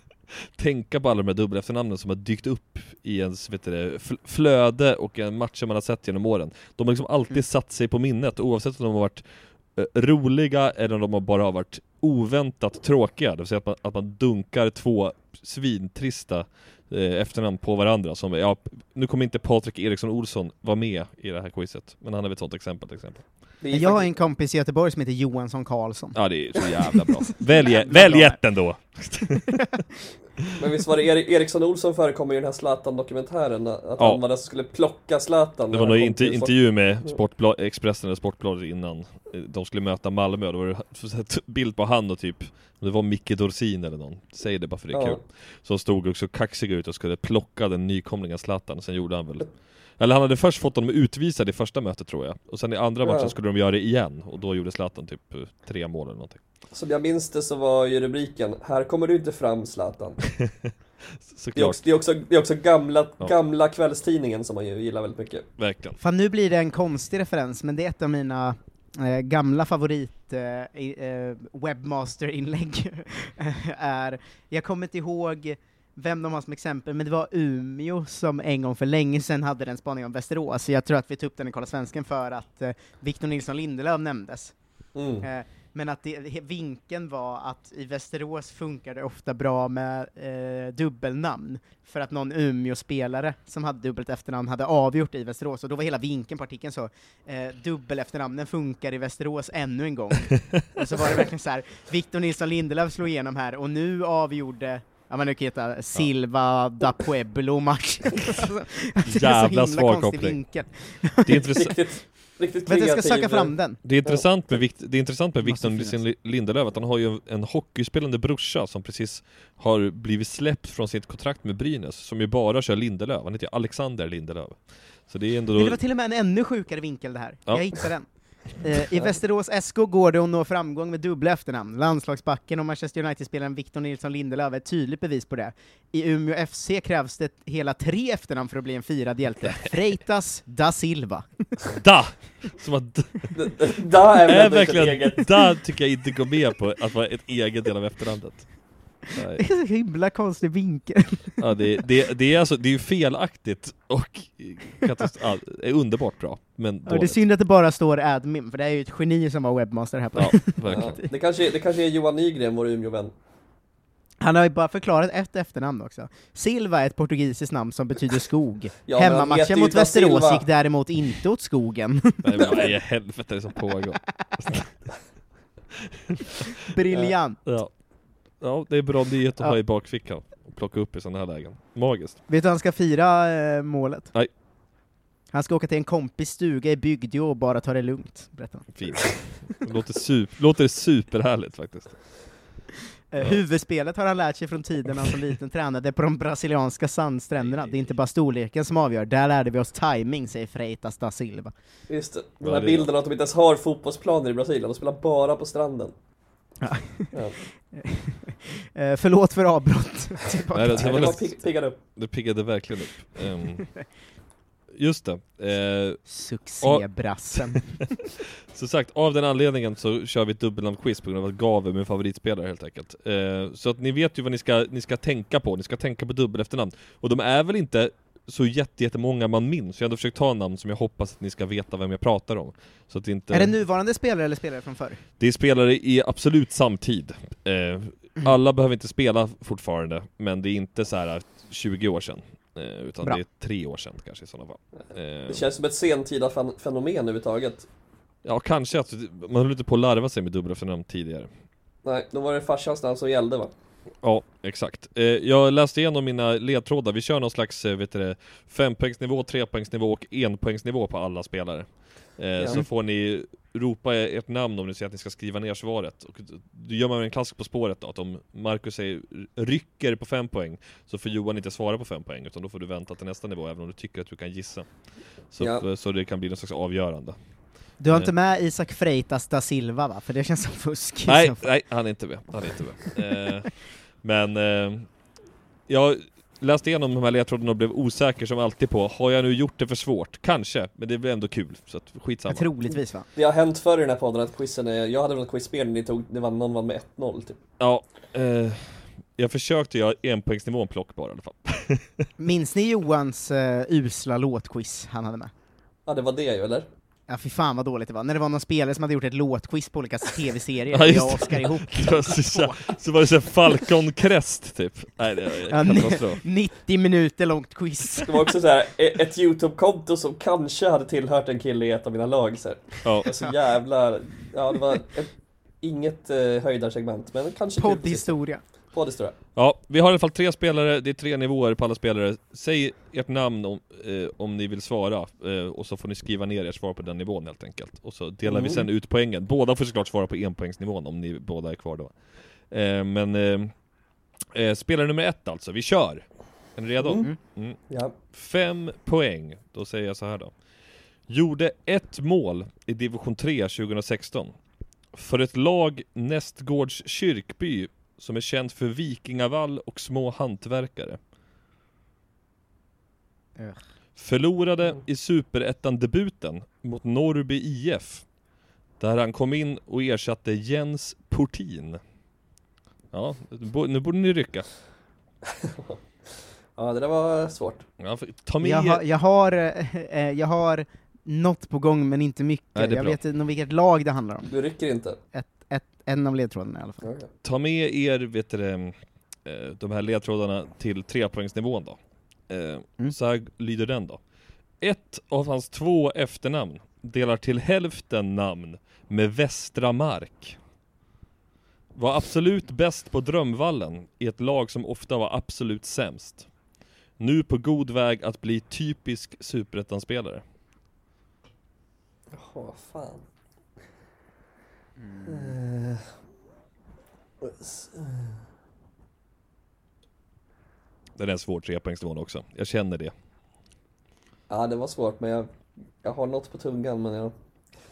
*laughs* tänka på alla de här dubbla efternamnen som har dykt upp i ens vet det, fl- flöde och en matcher man har sett genom åren. De har liksom alltid Mm. satt sig på minnet oavsett om de har varit eh, roliga eller om de har bara har varit oväntat tråkiga. Det vill säga att man, att man dunkar två svintrista eh, efternamn på varandra som, ja, nu kommer inte Patrik Eriksson Olsson vara med i det här quizet, men han är väl ett sånt exempel till exempel. Jag har en kompis i Göteborg som heter Johansson Karlsson. Ja det är så jävla bra. *laughs* Välj, ett ändå! *laughs* Men visst var det Erik, Eriksson Olsson förekommer i den här Zlatan-dokumentären? Att Ja. han var den som skulle plocka Zlatan Det var någon kom inter, till Fort- intervju med Sportbla, Expressen eller Sportbladet innan De skulle möta Malmö då var det *laughs* en bild på han och typ Det var Micke Dorsin eller någon Säg det bara för det är Ja. kul Som stod också kaxiga ut och skulle plocka den nykomlingen Zlatan och sen gjorde han väl Eller han hade först fått honom utvisad i första mötet tror jag. Och sen i andra Ja. matchen skulle de göra det igen. Och då gjorde Zlatan typ eh, tre mål eller någonting. Som jag minns det så var ju rubriken Här kommer du inte fram Zlatan. *laughs* Det är också, det är också, det är också gamla, Ja. gamla kvällstidningen som man ju gillar väldigt mycket. Verkligen. Fan nu blir det en konstig referens, men det är ett av mina eh, gamla favorit eh, eh, webbmaster-inlägg. *laughs* är, jag kommer inte ihåg vem de har som exempel, men det var Umeå som en gång för länge sedan hade den spaningen om Västerås, jag tror att vi tog upp den i Kolla Svensken för att eh, Victor Nilsson Lindelöf nämndes. mm. Eh, men att det, vinkeln var att i Västerås funkar det ofta bra med eh, dubbelnamn, för att någon Umeå-spelare som hade dubbelt efternamn hade avgjort i Västerås, och då var hela vinkeln på artikeln så, eh, dubbel efternamnen funkar i Västerås ännu en gång. *laughs* och så var det verkligen så här, Victor Nilsson Lindelöf slog igenom här, och nu avgjorde Ja men nu kan heta Silva da Pueblo *laughs* är Jävla svag koppling. vinkel. Det är intressant Riktigt, riktigt Vänta, jag ska söka fram den. Det är intressant med, Vikt, det är intressant med Victor Lindelöf att han har ju en hockeyspelande brorsa som precis har blivit släppt från sitt kontrakt med Brynäs som ju bara kör Lindelöf, han heter ju Alexander Lindelöf Så det är ändå Men det var till och med en ännu sjukare vinkel det här. Ja. Jag hittade den. Eh, I Västerås SK går det att nå framgång med dubbla efternamn. Landslagsbacken och Manchester United-spelaren Victor Nilsson Lindelöf är ett tydligt bevis på det. I Umeå FC krävs det hela tre efternamn för att bli en firad hjälte. *laughs* Freitas da Silva. Da! Som att d- Där är verkligen, eget. da tycker jag inte går med på att vara ett eget del av efternamnet Nej. Det är så himla konstig vinkel. Ja, det, det, det är alltså, det är ju felaktigt och ja, är underbart bra, men Ja, det är dåligt. synd att det bara står admin, för det är ju ett geni som var webbmaster här på Ja, Ja, verkligen. det, kanske, det kanske är Johan Nygren, vår Umeå-vän. Han har ju bara förklarat ett efternamn också. Silva är ett portugisiskt namn som betyder skog. *laughs* Ja, Hemmamatchen mot Västerås Silva. gick däremot inte åt skogen. Nej men vad i helvete är det som pågår? *laughs* Briljant! Ja. Ja, det är bra nyhet att Ja. ha i bakfickan. Och plocka upp i sådana här lägen. Magiskt. Vet du han ska fira eh, målet? Nej. Han ska åka till en kompis stuga i Bygdeå och bara ta det lugnt, berättar han. Fint. Det låter, super, låter superhärligt faktiskt. Eh, Huvudspelet har han lärt sig från tiden han som liten tränade på de brasilianska sandstränderna. Det är inte bara storleken som avgör, där lärde vi oss timing, säger Freitas da Silva. Just det, den Ja, här bilden att de inte ens har fotbollsplaner i Brasilien, de spelar bara på stranden. Ja. Eh, förlåt för avbrott. *laughs* Nej, det, det, var Det var nästan- pigg- piggade upp. det piggade verkligen upp. Ehm, just det. Eh, Succébrassen. Så *laughs* sagt, av den anledningen så kör vi ett dubbelnamn-quiz på grund av att Gav är min favoritspelare helt enkelt. Eh, så att ni vet ju vad ni ska, ni ska tänka på, ni ska tänka på dubbel efternamn. Och de är väl inte så jätte- jättemånga man minns, jag har ändå försökt ta namn som jag hoppas att ni ska veta vem jag pratar om. Så att det inte... Är det nuvarande spelare eller spelare från förr? Det är spelare i absolut samtid. Eh, alla behöver inte spela fortfarande, men det är inte så här 20 år sedan. Eh, utan Bra. det är tre år sedan kanske i sådana fall. Eh, Det känns som ett sentida fen- fenomen överhuvudtaget. Ja, kanske att man höll inte på att larva sig med dubbla efternamn tidigare. Nej, då var det farsans namn som gällde va? Ja, exakt. Eh, jag läste igenom mina ledtrådar, vi kör någon slags, eh, vet du det, fempoängsnivå, trepoängsnivå och enpoängsnivå på alla spelare. Eh, Så får ni ropa ert namn om ni säger att ni ska skriva ner svaret. Och då gör man en klassisk På spåret då, att om Marcus säger rycker på fem poäng, så får Johan inte svara på fem poäng, utan då får du vänta till nästa nivå, även om du tycker att du kan gissa. Så, Ja. så det kan bli någon slags avgörande. Du har Eh. inte med Isak Freitas da Silva va? För det känns som fusk. Nej, nej, han är inte med. Han är inte med. Eh, men eh, jag läste igenom de här ledtrådarna och blev osäker som alltid på, har jag nu gjort det för svårt? Kanske, men det blir ändå kul, så att skitsamma. Troligtvis va? Det har hänt förr i den här podden att quizen är, jag hade väl quizspel när ni tog, det var någon vann med 1-0 typ. Ja, eh, jag försökte göra enpoängsnivån plock bara i alla fall. Minns ni Johans uh, usla låtquiz han hade med? Ja det var det ju eller? Ja fy fan vad dåligt det var, när det var någon spelare som hade gjort ett låtquiz på olika *laughs* tv-serier, Ja, jag och det. Oskar ihop så, så, var det så här Falcon Crest typ. Nej det Ja, var katastrof. 90 minuter långt quiz. Det var också så här e- ett YouTube-konto som kanske hade tillhört en kille i ett av mina lag så här. Ja. Så jävla, ja det var ett, inget eh, höjdarsegment men kanske kul på. Poddhistoria. Poddhistoria. Ja, vi har i alla fall tre spelare, det är tre nivåer på alla spelare. Säg ert namn om, eh, om ni vill svara, eh, och så får ni skriva ner ert svar på den nivån helt enkelt. Och så delar vi Mm. sen ut poängen. Båda får såklart svara på enpoängsnivån om ni båda är kvar då. Eh, men eh, eh, spelare nummer ett alltså, vi kör! Är ni redo? Mm. Mm. Ja. Fem poäng, då säger jag så här då. Gjorde ett mål i division 3 2016. För ett lag Nästgårds kyrkby som är känt för vikingavall och små hantverkare. Ugh. Förlorade i superettan-debuten mot Norrby IF. Där han kom in och ersatte Jens Portin. Ja, nu borde ni rycka. *laughs* Ja det där var svårt. Ja, ta med Jag har, jag har, eh, eh, jag har något på gång men inte mycket, Nej, jag bra. vet inte vilket lag det handlar om. Du rycker inte? Ett, ett, en av ledtrådarna i alla fall. Ta med er, vet du, eh, de här ledtrådarna till trepoängsnivån då. Eh, Mm. Så här lyder den då. Ett av hans två efternamn delar till hälften namn med Västra Mark. Var absolut bäst på Drömvallen i ett lag som ofta var absolut sämst. Nu på god väg att bli typisk superettanspelare. Jaha, fan. Eh, s- Den är svår trepoängsnivån också. Jag känner det. Ja det var svårt men jag, jag har något på tungan men jag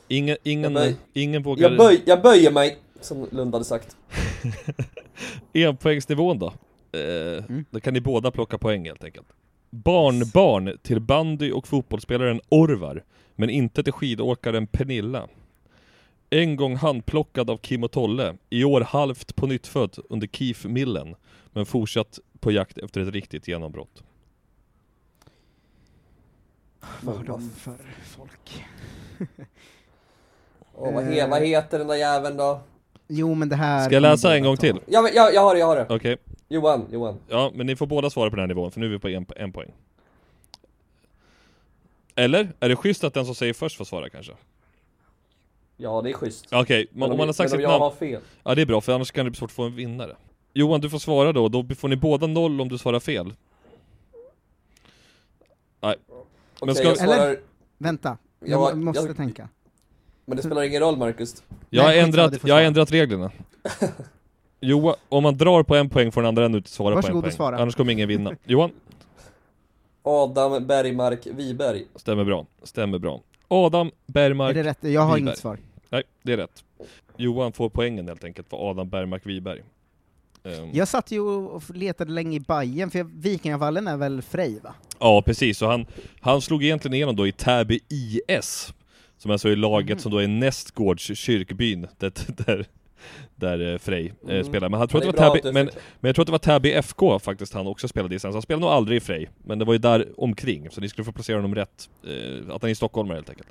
Ingen, ingen, Jag böj- ingen vågar... jag, böj, jag böjer mig, som Lund hade sagt. *laughs* Enpoängsnivån då? Eh, Då kan ni båda plocka poäng helt enkelt. Barnbarn till bandy och fotbollsspelaren Orvar, men inte till skidåkaren Pernilla. En gång handplockad av Kim och Tolle, i år halvt på nyttfödd under Keith Millen, men fortsatt på jakt efter ett riktigt genombrott. Vad har de för folk? *laughs* Åh, vad, he, vad heter den där jäveln då? Jo men det här... Ska jag läsa en gång till? Ja, men, jag, jag har det, jag har det. Okej. Johan, Johan. Ja, men ni får båda svara på den här nivån, för nu är vi på en, en poäng. Eller? Är det schysst att den som säger först får svara kanske? Ja, det är schysst. Okej, Men om, man har jag- sagt sitt jag namn har fel? Ja det är bra, för annars kan det bli svårt att få en vinnare Johan, du får svara då, då får ni båda noll om du svarar fel Nej Okej, jag svarar... Eller? Vänta, jag Ja, må- måste jag- tänka. Men det spelar ingen roll Marcus. Jag har Nej, ändrat, jag har ändrat reglerna *laughs* Johan, om man drar på en poäng får den andra inte svara Varsågod på och en poäng svara. Annars kommer ingen vinna Johan, Adam Bergmark Wiberg. stämmer bra, stämmer bra Adam Bergmark Är det rätt? Jag har Wiberg. inget svar. Nej, det är rätt. Johan får poängen helt enkelt för Adam Bergmark Wiberg. Ehm, Jag satt ju och letade länge i Bajen för jag- Vikingavallen är väl Frej va? Ja precis, så han, han slog egentligen igenom då i Täby IS Som alltså är laget Mhm. som då är nästgårds kyrkbyn där, där, där eh, Frej eh, Mm. spelar. Men han tror det det var Täby, men, fick- men jag tror att det var Täby FK faktiskt han också spelade i sen. Så han spelade nog aldrig i Frej Men det var ju där omkring, så ni skulle få placera honom rätt eh, Att han är stockholmare helt enkelt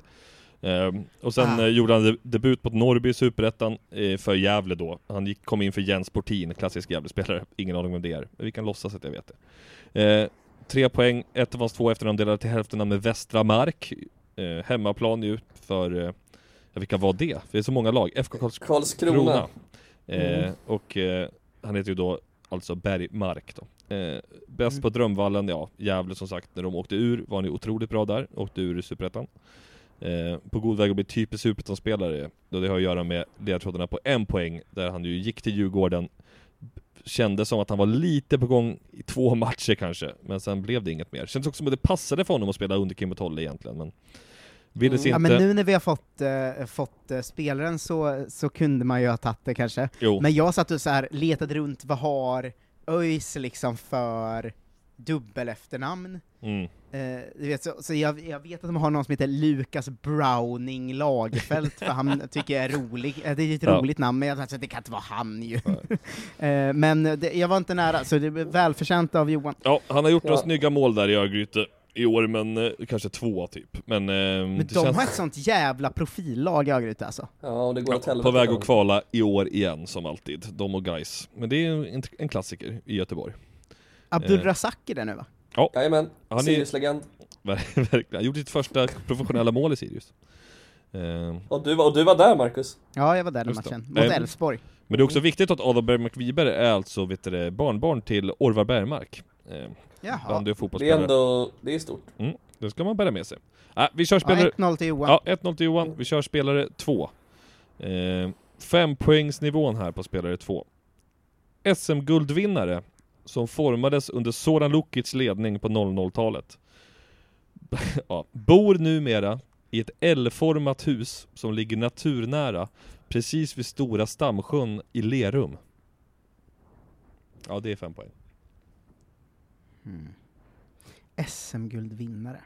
Ehm, och sen Ah. gjorde han de- debut mot Norrby i Superettan eh, för Gävle då Han gick, kom in för Jens Portin, klassisk Gävle-spelare Ingen aning vem det är, men vi kan låtsas att jag vet det eh, Tre poäng, ett av hans två efternamn delade till hälften med Västra Mark eh, Hemmaplan ju för, eh, ja vilka var det? För det är så många lag, FK Karls Karlskrona. Eh, Mm. och eh, han heter ju då alltså Bergmark då. Eh, bäst Mm. på Drömvallen, ja, Gävle som sagt, när de åkte ur var han ju otroligt bra där, åkte ur i Superettan. Eh, på god väg att bli typisk Superettan-spelare, då det har att göra med ledtrådarna på en poäng, där han ju gick till Djurgården, kände som att han var lite på gång i två matcher kanske, men sen blev det inget mer. Kändes också som att det passade för honom att spela under Kim och Tolle egentligen, men ville Ja men nu när vi har fått, eh, fått eh, spelaren så, så kunde man ju ha tagit det kanske. Jo. Men jag satt och så här letade runt, vad har ÖIS liksom för dubbel efternamn? Mm. Eh, du vet, så, så jag, jag vet att de har någon som heter Lukas Browning Lagerfelt, för han *laughs* tycker jag är rolig, eh, det är ett Ja. roligt namn, men jag tänkte att det kan inte vara han ju. *laughs* eh, men det, jag var inte nära, så det är välförtjänt av Johan. Ja, han har gjort några Ja. snygga mål där i Örgryte i år, men eh, kanske två typ. Men, eh, Men de känns har ett sånt jävla profillag i Örgryte alltså. Ja, och det går åt på helvete. väg att kvala i år igen, som alltid. De och guys. Men det är en, en klassiker i Göteborg. Abdul Eh. Razak är det nu va? Ja, Jajamän, han Sirius-legend. *laughs* verkligen, han har gjort sitt första professionella mål i Sirius. Eh, Och du, var- och du var där Marcus? Ja, jag var där den matchen, mot Eh, Elfsborg. Men det är också viktigt att Adam Bergmark Wiberg är alltså vet du, barnbarn till Orvar Bergmark. Eh, Jaha. Det är ändå, det är stort. Mm, det ska man bära med sig. Äh, vi kör Ja, spelare... 1-0 till Johan. Ja, 1-0 till Johan. Vi kör spelare 2. Eh, fem poängsnivån här på spelare 2. SM-guldvinnare som formades under Soran Lukics ledning på 00-talet. *laughs* ja, bor numera i ett L-format hus som ligger naturnära precis vid Stora Stamsjön i Lerum. Ja, det är fem poäng. Mm. SM-guldvinnare.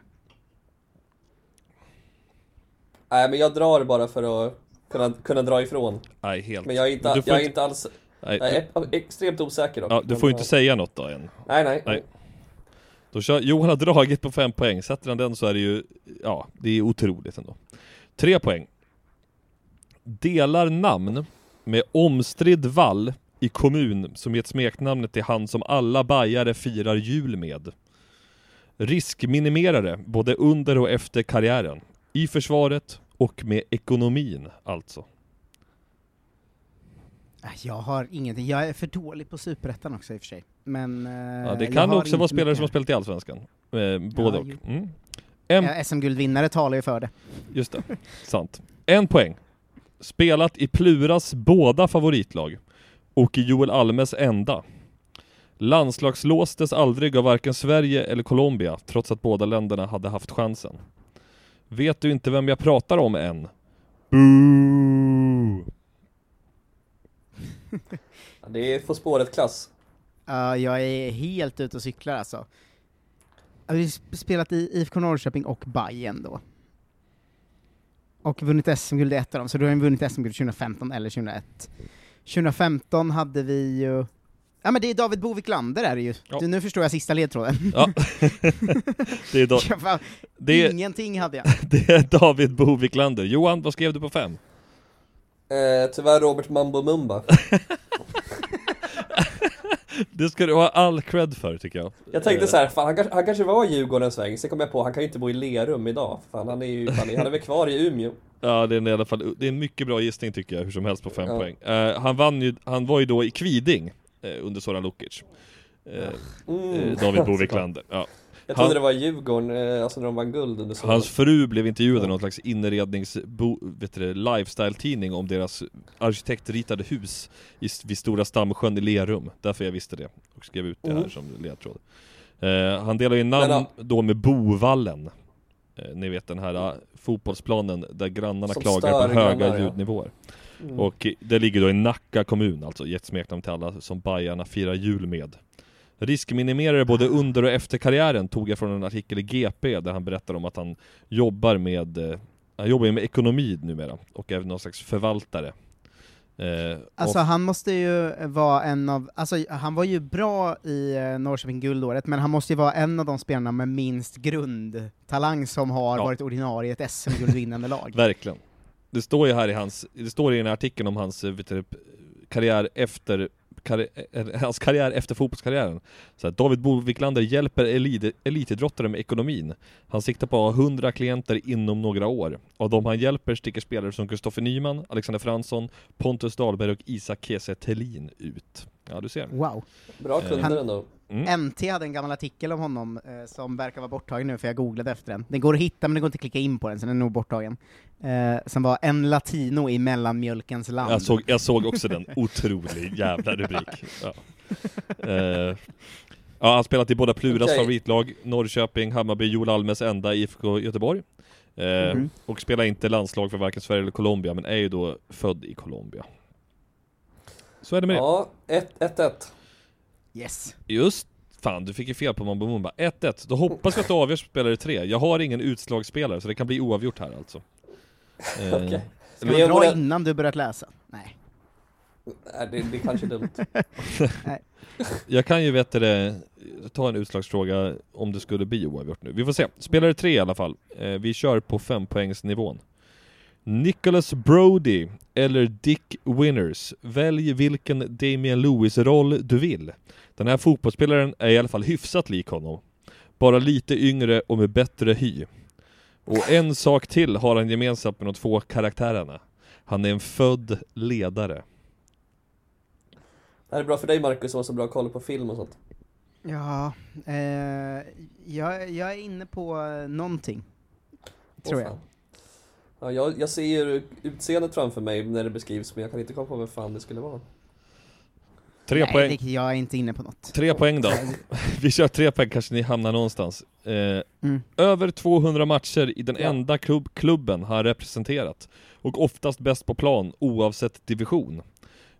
Nej men jag drar bara för att kunna, kunna dra ifrån. Nej, helt. Men jag är inte, jag är inte- inte alls, Nej, jag är extremt osäker dock. Ja, du får inte ja. säga något då än. Nej, nej. Nej. Då kör, Johan har dragit på fem poäng, sätter han den så är det ju, ja, det är otroligt ändå. Tre poäng. Delar namn med omstridd vall i kommun som gett smeknamnet till han som alla bajare firar jul med. Riskminimerare, både under och efter karriären. I försvaret och med ekonomin, alltså. Äh, Jag har ingenting, jag är för dålig på Superettan också i och för sig. Men... eh, Ja, det kan också vara spelare mycket. som har spelat i Allsvenskan. Eh, både Ja, och. Mm. En Ja, SM-guldvinnare talar ju för det. Just det, sant. En poäng. Spelat i Pluras båda favoritlag och i Joel Almes enda. Landslagslåstes aldrig av varken Sverige eller Colombia trots att båda länderna hade haft chansen. Vet du inte vem jag pratar om än? Boo! *laughs* Ja, Det är På spåret-klass. Ja, jag är helt ute och cyklar alltså. Jag har ju sp- spelat i IFK Norrköping och Bayern då. Och vunnit SM-guld i ett av dem, så då har jag vunnit SM-guld 2015 eller 2001. 2015 hade vi ju... Ja men det är David Bo Wiklander är det ju. Ja. Du, nu förstår jag sista ledtråden. Ja. *laughs* det, är då, Jag fan, det, är, Ingenting hade jag. *laughs* det är David Bo Wiklander. Johan, vad skrev du på fem? Eh, tyvärr Robert Mambo Mumba. *laughs* Det ska du ha all cred för tycker jag. Jag tänkte Eh, så här, fan, han, kanske, han kanske var i en sväng, sen kom jag på han kan ju inte bo i Lerum idag. Fan, han är ju fan, han är väl kvar i Umeå. *laughs* Ja, det är, i alla fall, det är en mycket bra gissning tycker jag, hur som helst på fem Ja. poäng. Eh, han vann ju, han var ju då i Kviding eh, under Soran Lukic. Eh, Mm. David *laughs* Bo Wiklander. Ja. Jag Han- trodde det var Djurgården, eh, alltså när de vann guld under sommaren. Hans fru blev intervjuad i någon slags inrednings vet du, lifestyle-tidning om deras arkitektritade hus i, vid Stora Stamsjön i Lerum. Därför jag visste det och skrev ut det här Mm. som ledtråd. Eh, han delar ju namn Men då med Bovallen. Eh, ni vet den här eh, fotbollsplanen där grannarna Som klagar på höga grannar, ja. ljudnivåer. Mm. Och det ligger då i Nacka kommun, alltså gett smeknamn till alla som Bajarna firar jul med. Riskminimerare både under och efter karriären tog jag från en artikel i GP där han berättar om att han jobbar med eh, han jobbar ju med ekonomi numera och är någon slags förvaltare. Eh, Alltså han måste ju vara en av, alltså han var ju bra i eh, Norrköping guldåret, men han måste ju vara en av de spelarna med minst grundtalang som har Ja. varit ordinarie i ett SM-guldvinnande lag. *laughs* verkligen. Det står ju här i hans, det står i den här artikeln om hans eh, vet du, karriär efter karri- eh, eh, hans karriär efter fotbollskarriären. Så här, David Boviklander hjälper elit, elitidrottare med ekonomin. Han siktar på att ha 100 klienter inom några år. Av de han hjälper sticker spelare som Kristoffer Nyman, Alexander Fransson, Pontus Dahlberg och Isak Kiese Thelin ut. Ja, du ser. Wow. Bra Eh, kunder ändå. Mm. NT hade en gammal artikel om honom eh, som verkar vara borttagen nu, för jag googlade efter den. Den går att hitta, men det går inte att klicka in på den, så den är nog borttagen. Eh, som var En latino i mellanmjölkens land. Jag såg, jag såg också den, otrolig jävla rubrik. Ja. Eh, ja, han spelat i båda Pluras Okej. favoritlag, Norrköping, Hammarby, Joel Almes enda IFK Göteborg. Eh, Mhm. Och spelar inte landslag för varken Sverige eller Colombia, men är ju då född i Colombia. Så är det med Ja, 1-1. Yes. det. Just Fan, du fick ju fel på Mambo Mumba. 1-1. Då hoppas vi att det avgörs på spelare 3. Jag har ingen utslagsspelare, så det kan bli oavgjort här alltså. Eh, Okej. Ska Men man jag dra innan du börjat läsa? Nej. Nej, det, det är kanske är dumt. *laughs* Jag kan ju veta det, ta en utslagsfråga om det skulle bli oavgjort nu. Vi får se. Spelare tre i alla fall. Eh, vi kör på fempoängsnivån. Nicholas Brody eller Dick Winners. Välj vilken Damian Lewis-roll du vill. Den här fotbollsspelaren är i alla fall hyfsat lik honom. Bara lite yngre och med bättre hy. Och en sak till har han gemensamt med de två karaktärerna. Han är en född ledare. Det här är bra för dig Marcus som har så bra koll på film och sånt. Ja, eh, jag, jag är inne på eh, någonting. Tror Åh, jag. Ja, jag, jag ser ju utseendet framför mig när det beskrivs, men jag kan inte komma på vem fan det skulle vara. Tre Nej, poäng. Det, jag är inte inne på något. Tre poäng då. *laughs* Vi kör tre poäng, kanske ni hamnar någonstans. Eh, Mm. Över 200 matcher i den Ja. enda klubb, klubben han representerat. Och oftast bäst på plan, oavsett division.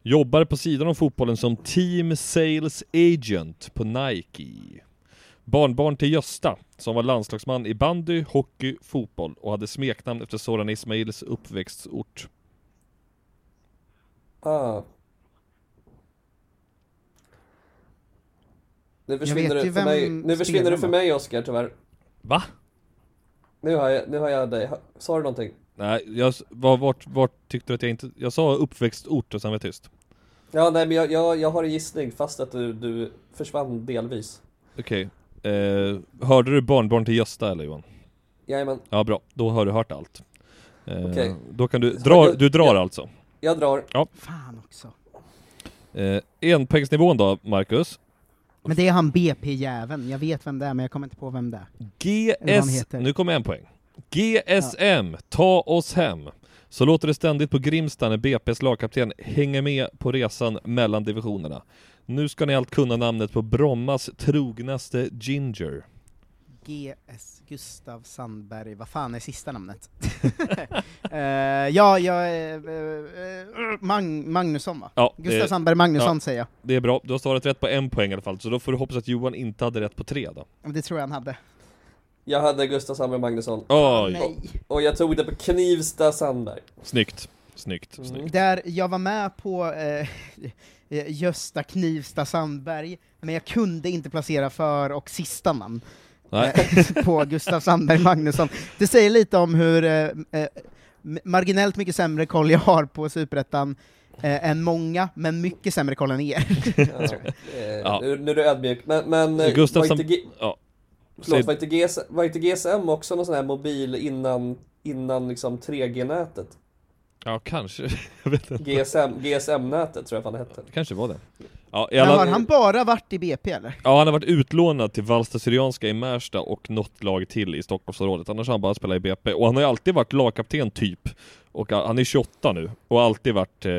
Jobbar på sidan om fotbollen som Team Sales Agent på Nike. Barnbarn till Gösta, som var landslagsman i bandy, hockey, fotboll och hade smeknamn efter Soran Ismails uppväxtort. Ah. Nu försvinner du för mig, nu försvinner du för mig Oskar tyvärr. Va? Nu har jag, nu har jag dig. Sa du någonting? Nej, jag, var, vart, vart tyckte du att jag inte... Jag sa uppväxtort och sen var jag tyst. Ja, nej men jag, jag, jag har en gissning fast att du, du försvann delvis. Okej. Eh, hörde du barnbarn till Gösta eller Johan? Jajamän, Ja bra, då har du hört allt. Eh, Okej. Då kan du, dra, du drar jag- alltså. jag drar. Fan också. Eh, enpoängsnivån då, Marcus. Men det är han BP-jäveln, jag vet vem det är, men jag kommer inte på vem det är. GS... Nu kommer en poäng. GSM, ta oss hem. Så låter det ständigt på Grimsta när BP's lagkapten hänger med på resan mellan divisionerna. Nu ska ni allt kunna namnet på Brommas trognaste Ginger. GS Gustav Sandberg, vad fan är sista namnet? *laughs* Eh, ja, jag... Uh, Mag Magnusson va? Ja, Gustav det- Sandberg Magnusson ja. säger jag. Det är bra, du har svarat rätt på en poäng i alla fall, så då får du hoppas att Johan inte hade rätt på tre då. Men Det tror jag han hade. Jag hade Gustav Sandberg Magnusson. Oj, Nej. Och jag tog det på Knivsta Sandberg. snyggt. Snyggt, Mm. snyggt. Där jag var med på eh, eh, Gösta Knivsta Sandberg, men jag kunde inte placera för och sista namn eh, *laughs* på Gustav Sandberg Magnusson. Det säger lite om hur eh, eh, marginellt mycket sämre koll jag har på Superettan eh, än många, men mycket sämre koll än er. *laughs* Eh, Ja. nu, nu är du ödmjuk, men, men Gustav var inte, G- Ja. förlåt, var, inte GS, var inte GSM också någon sån här mobil innan, innan liksom 3G-nätet? Ja, kanske. *laughs* Jag vet inte. GSM, GSM-nätet tror jag fan det hette. Kanske var det. Ja, i Men alla... har han bara varit i BP eller? Ja, han har varit utlånad till Valsta Syrianska i Märsta och något lag till i Stockholmsområdet. Annars har han bara spelat i BP. Och han har ju alltid varit lagkapten typ. Och han är 28 nu. Och har alltid varit eh,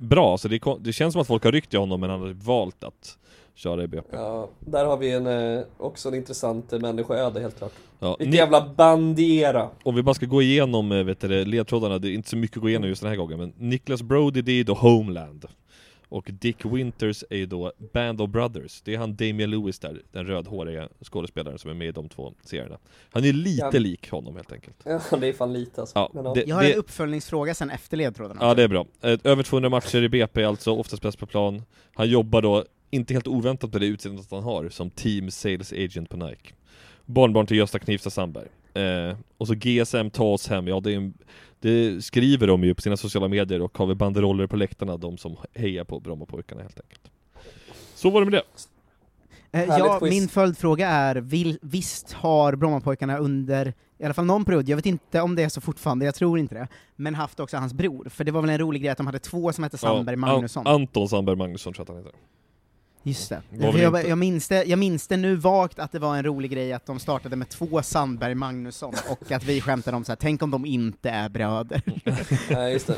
bra. Så det, det känns som att folk har ryckt i honom men han har valt att köra i BP. Ja, där har vi en, eh, också en intressant eh, människoöde helt klart. Ja, Vilken ni- jävla bandera! Om vi bara ska gå igenom eh, vet du, det, ledtrådarna, det är inte så mycket att gå igenom just den här gången men Niklas Brody det är då Homeland Och Dick Winters är ju då Band of Brothers Det är han Damian Lewis där, den rödhåriga skådespelaren som är med i de två serierna Han är lite Ja. lik honom helt enkelt Ja, det är fan lite alltså. Ja, det- Jag har en uppföljningsfråga sen efter ledtrådarna. Ja det är bra. Över 200 matcher i BP alltså, oftast bäst på plan. Han jobbar då, inte helt oväntat med det utseendet han har, som Team Sales Agent på Nike. Barnbarn till Gösta Knivsta Sandberg. Eh, och så GSM ta oss hem, ja det, en, det skriver de ju på sina sociala medier och har väl banderoller på läktarna, de som hejar på Brommapojkarna helt enkelt. Så var det med det. Eh, ja, quiz. min följdfråga är, vill, visst har Brommapojkarna under, i alla fall någon period, jag vet inte om det är så fortfarande, jag tror inte det, men haft också hans bror, för det var väl en rolig grej att de hade två som hette Sandberg Ja, Magnusson. An- Anton Sandberg Magnusson tror jag att han heter. Just det. Jag, jag, minns det. jag minns det nu vagt att det var en rolig grej att de startade med två Sandberg Magnusson, *laughs* och att vi skämtade om så här, tänk om de inte är bröder. *laughs* Nej, just det.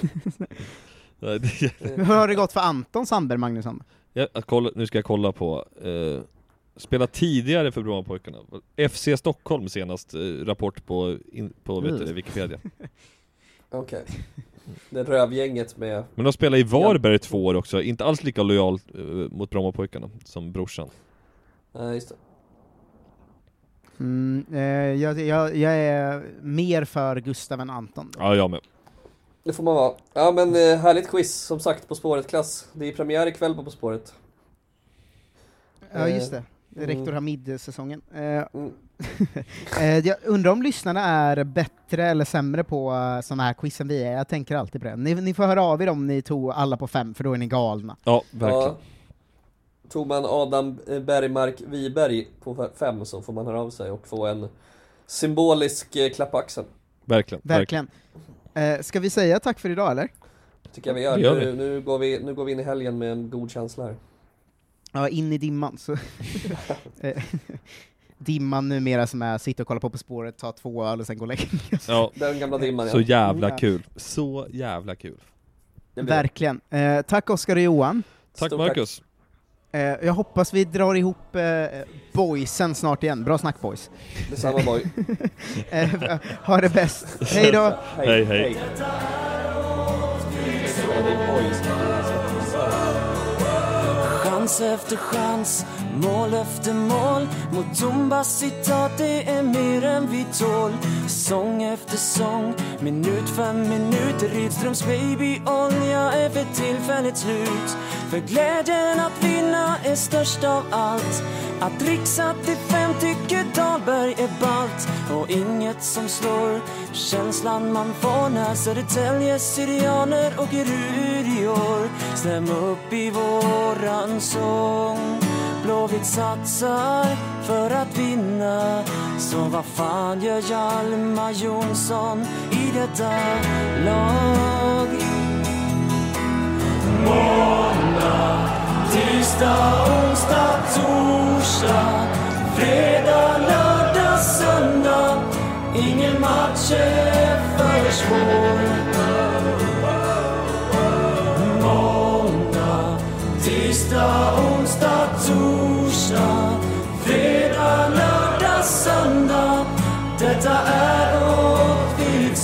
*laughs* Hur har det gått för Anton Sandberg Magnusson? Ja, att kolla, nu ska jag kolla på eh, Spela tidigare för Brommapojkarna FC Stockholm senast eh, rapport på, in, på vet du, Mm. Wikipedia Okej. Det rövgänget med... Men de spelade i Varberg två år också, inte alls lika lojal eh, mot Brommapojkarna som brorsan Nej, just det. Mm, eh, jag, jag, jag är mer för Gustav än Anton. Ja, jag med Det får man vara. Ja men eh, härligt quiz, som sagt, På spåret-klass. Det är premiär ikväll på På spåret. Ja, just det. Mm. Rektor Hamid-säsongen. Eh, Mm. *laughs* eh, jag undrar om lyssnarna är bättre eller sämre på uh, sådana här quiz än vi är, jag tänker alltid på det. Ni, ni får höra av er om ni tog alla på fem, för då är ni galna. Ja, verkligen Ja. Tog man Adam eh, Bergmark Wiberg på fem så får man höra av sig och få en symbolisk eh, klapp på axeln. Verkligen, Verkligen. Eh, ska vi säga tack för idag, eller? Tycker jag vi gör. Gör nu, vi. Nu, går vi, nu går vi in i helgen med en god känsla här. Ja, in i dimman. Så. *laughs* *laughs* Dimman numera som är sitta och kolla på På spåret, ta två öl och sen gå och lägga. Ja, *laughs* Den gamla dimman ja. så jävla Ja. kul Så jävla kul. Verkligen. Eh, tack Oskar och Johan. Tack Stort Marcus Eh, jag hoppas vi drar ihop eh, boysen snart igen. Bra snack boys. Detsamma boy. *laughs* Eh, ha det bäst. Hej då! Hej, hej. Är boys. Chans efter chans, mål efter mål. Mot tomma citat, det är mer än vi tål. Sång efter sång, minut för minut Rydströms babyolja är för tillfället slut. För glädjen att vinna är störst av allt. Att dricksa till fem tycker Dahlberg är ballt Och inget som slår känslan man får när Södertälje, Syrianer åker ur i år Stäm upp i våran sång. Blåvitt satsar för att vinna. Så vad fan gör Hjalmar Jonsson i detta lag? Måndag, tisdag, onsdag, torsdag Fredag, lördag, söndag. Ingen match är för svår. Måndag, tisdag, onsdag, torsdag Fredag, lördag, söndag Detta är åtskilligt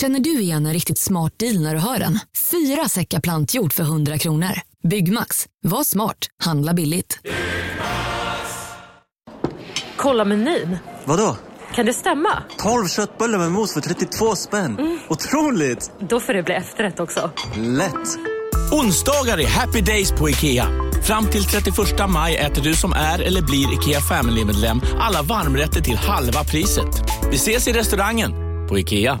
Känner du igen en riktigt smart deal när du hör den? Fyra säckar plantjord för 100 kronor. Byggmax. Var smart. Handla billigt. Kolla menyn. Vadå? Kan det stämma? 12 köttbullar med mos för 32 spänn. Otroligt! Då får det bli efterrätt också. Lätt! Onsdagar är happy days på IKEA. Fram till 31 maj äter du som är eller blir IKEA Family-medlem alla varmrätter till halva priset. Vi ses i restaurangen på IKEA.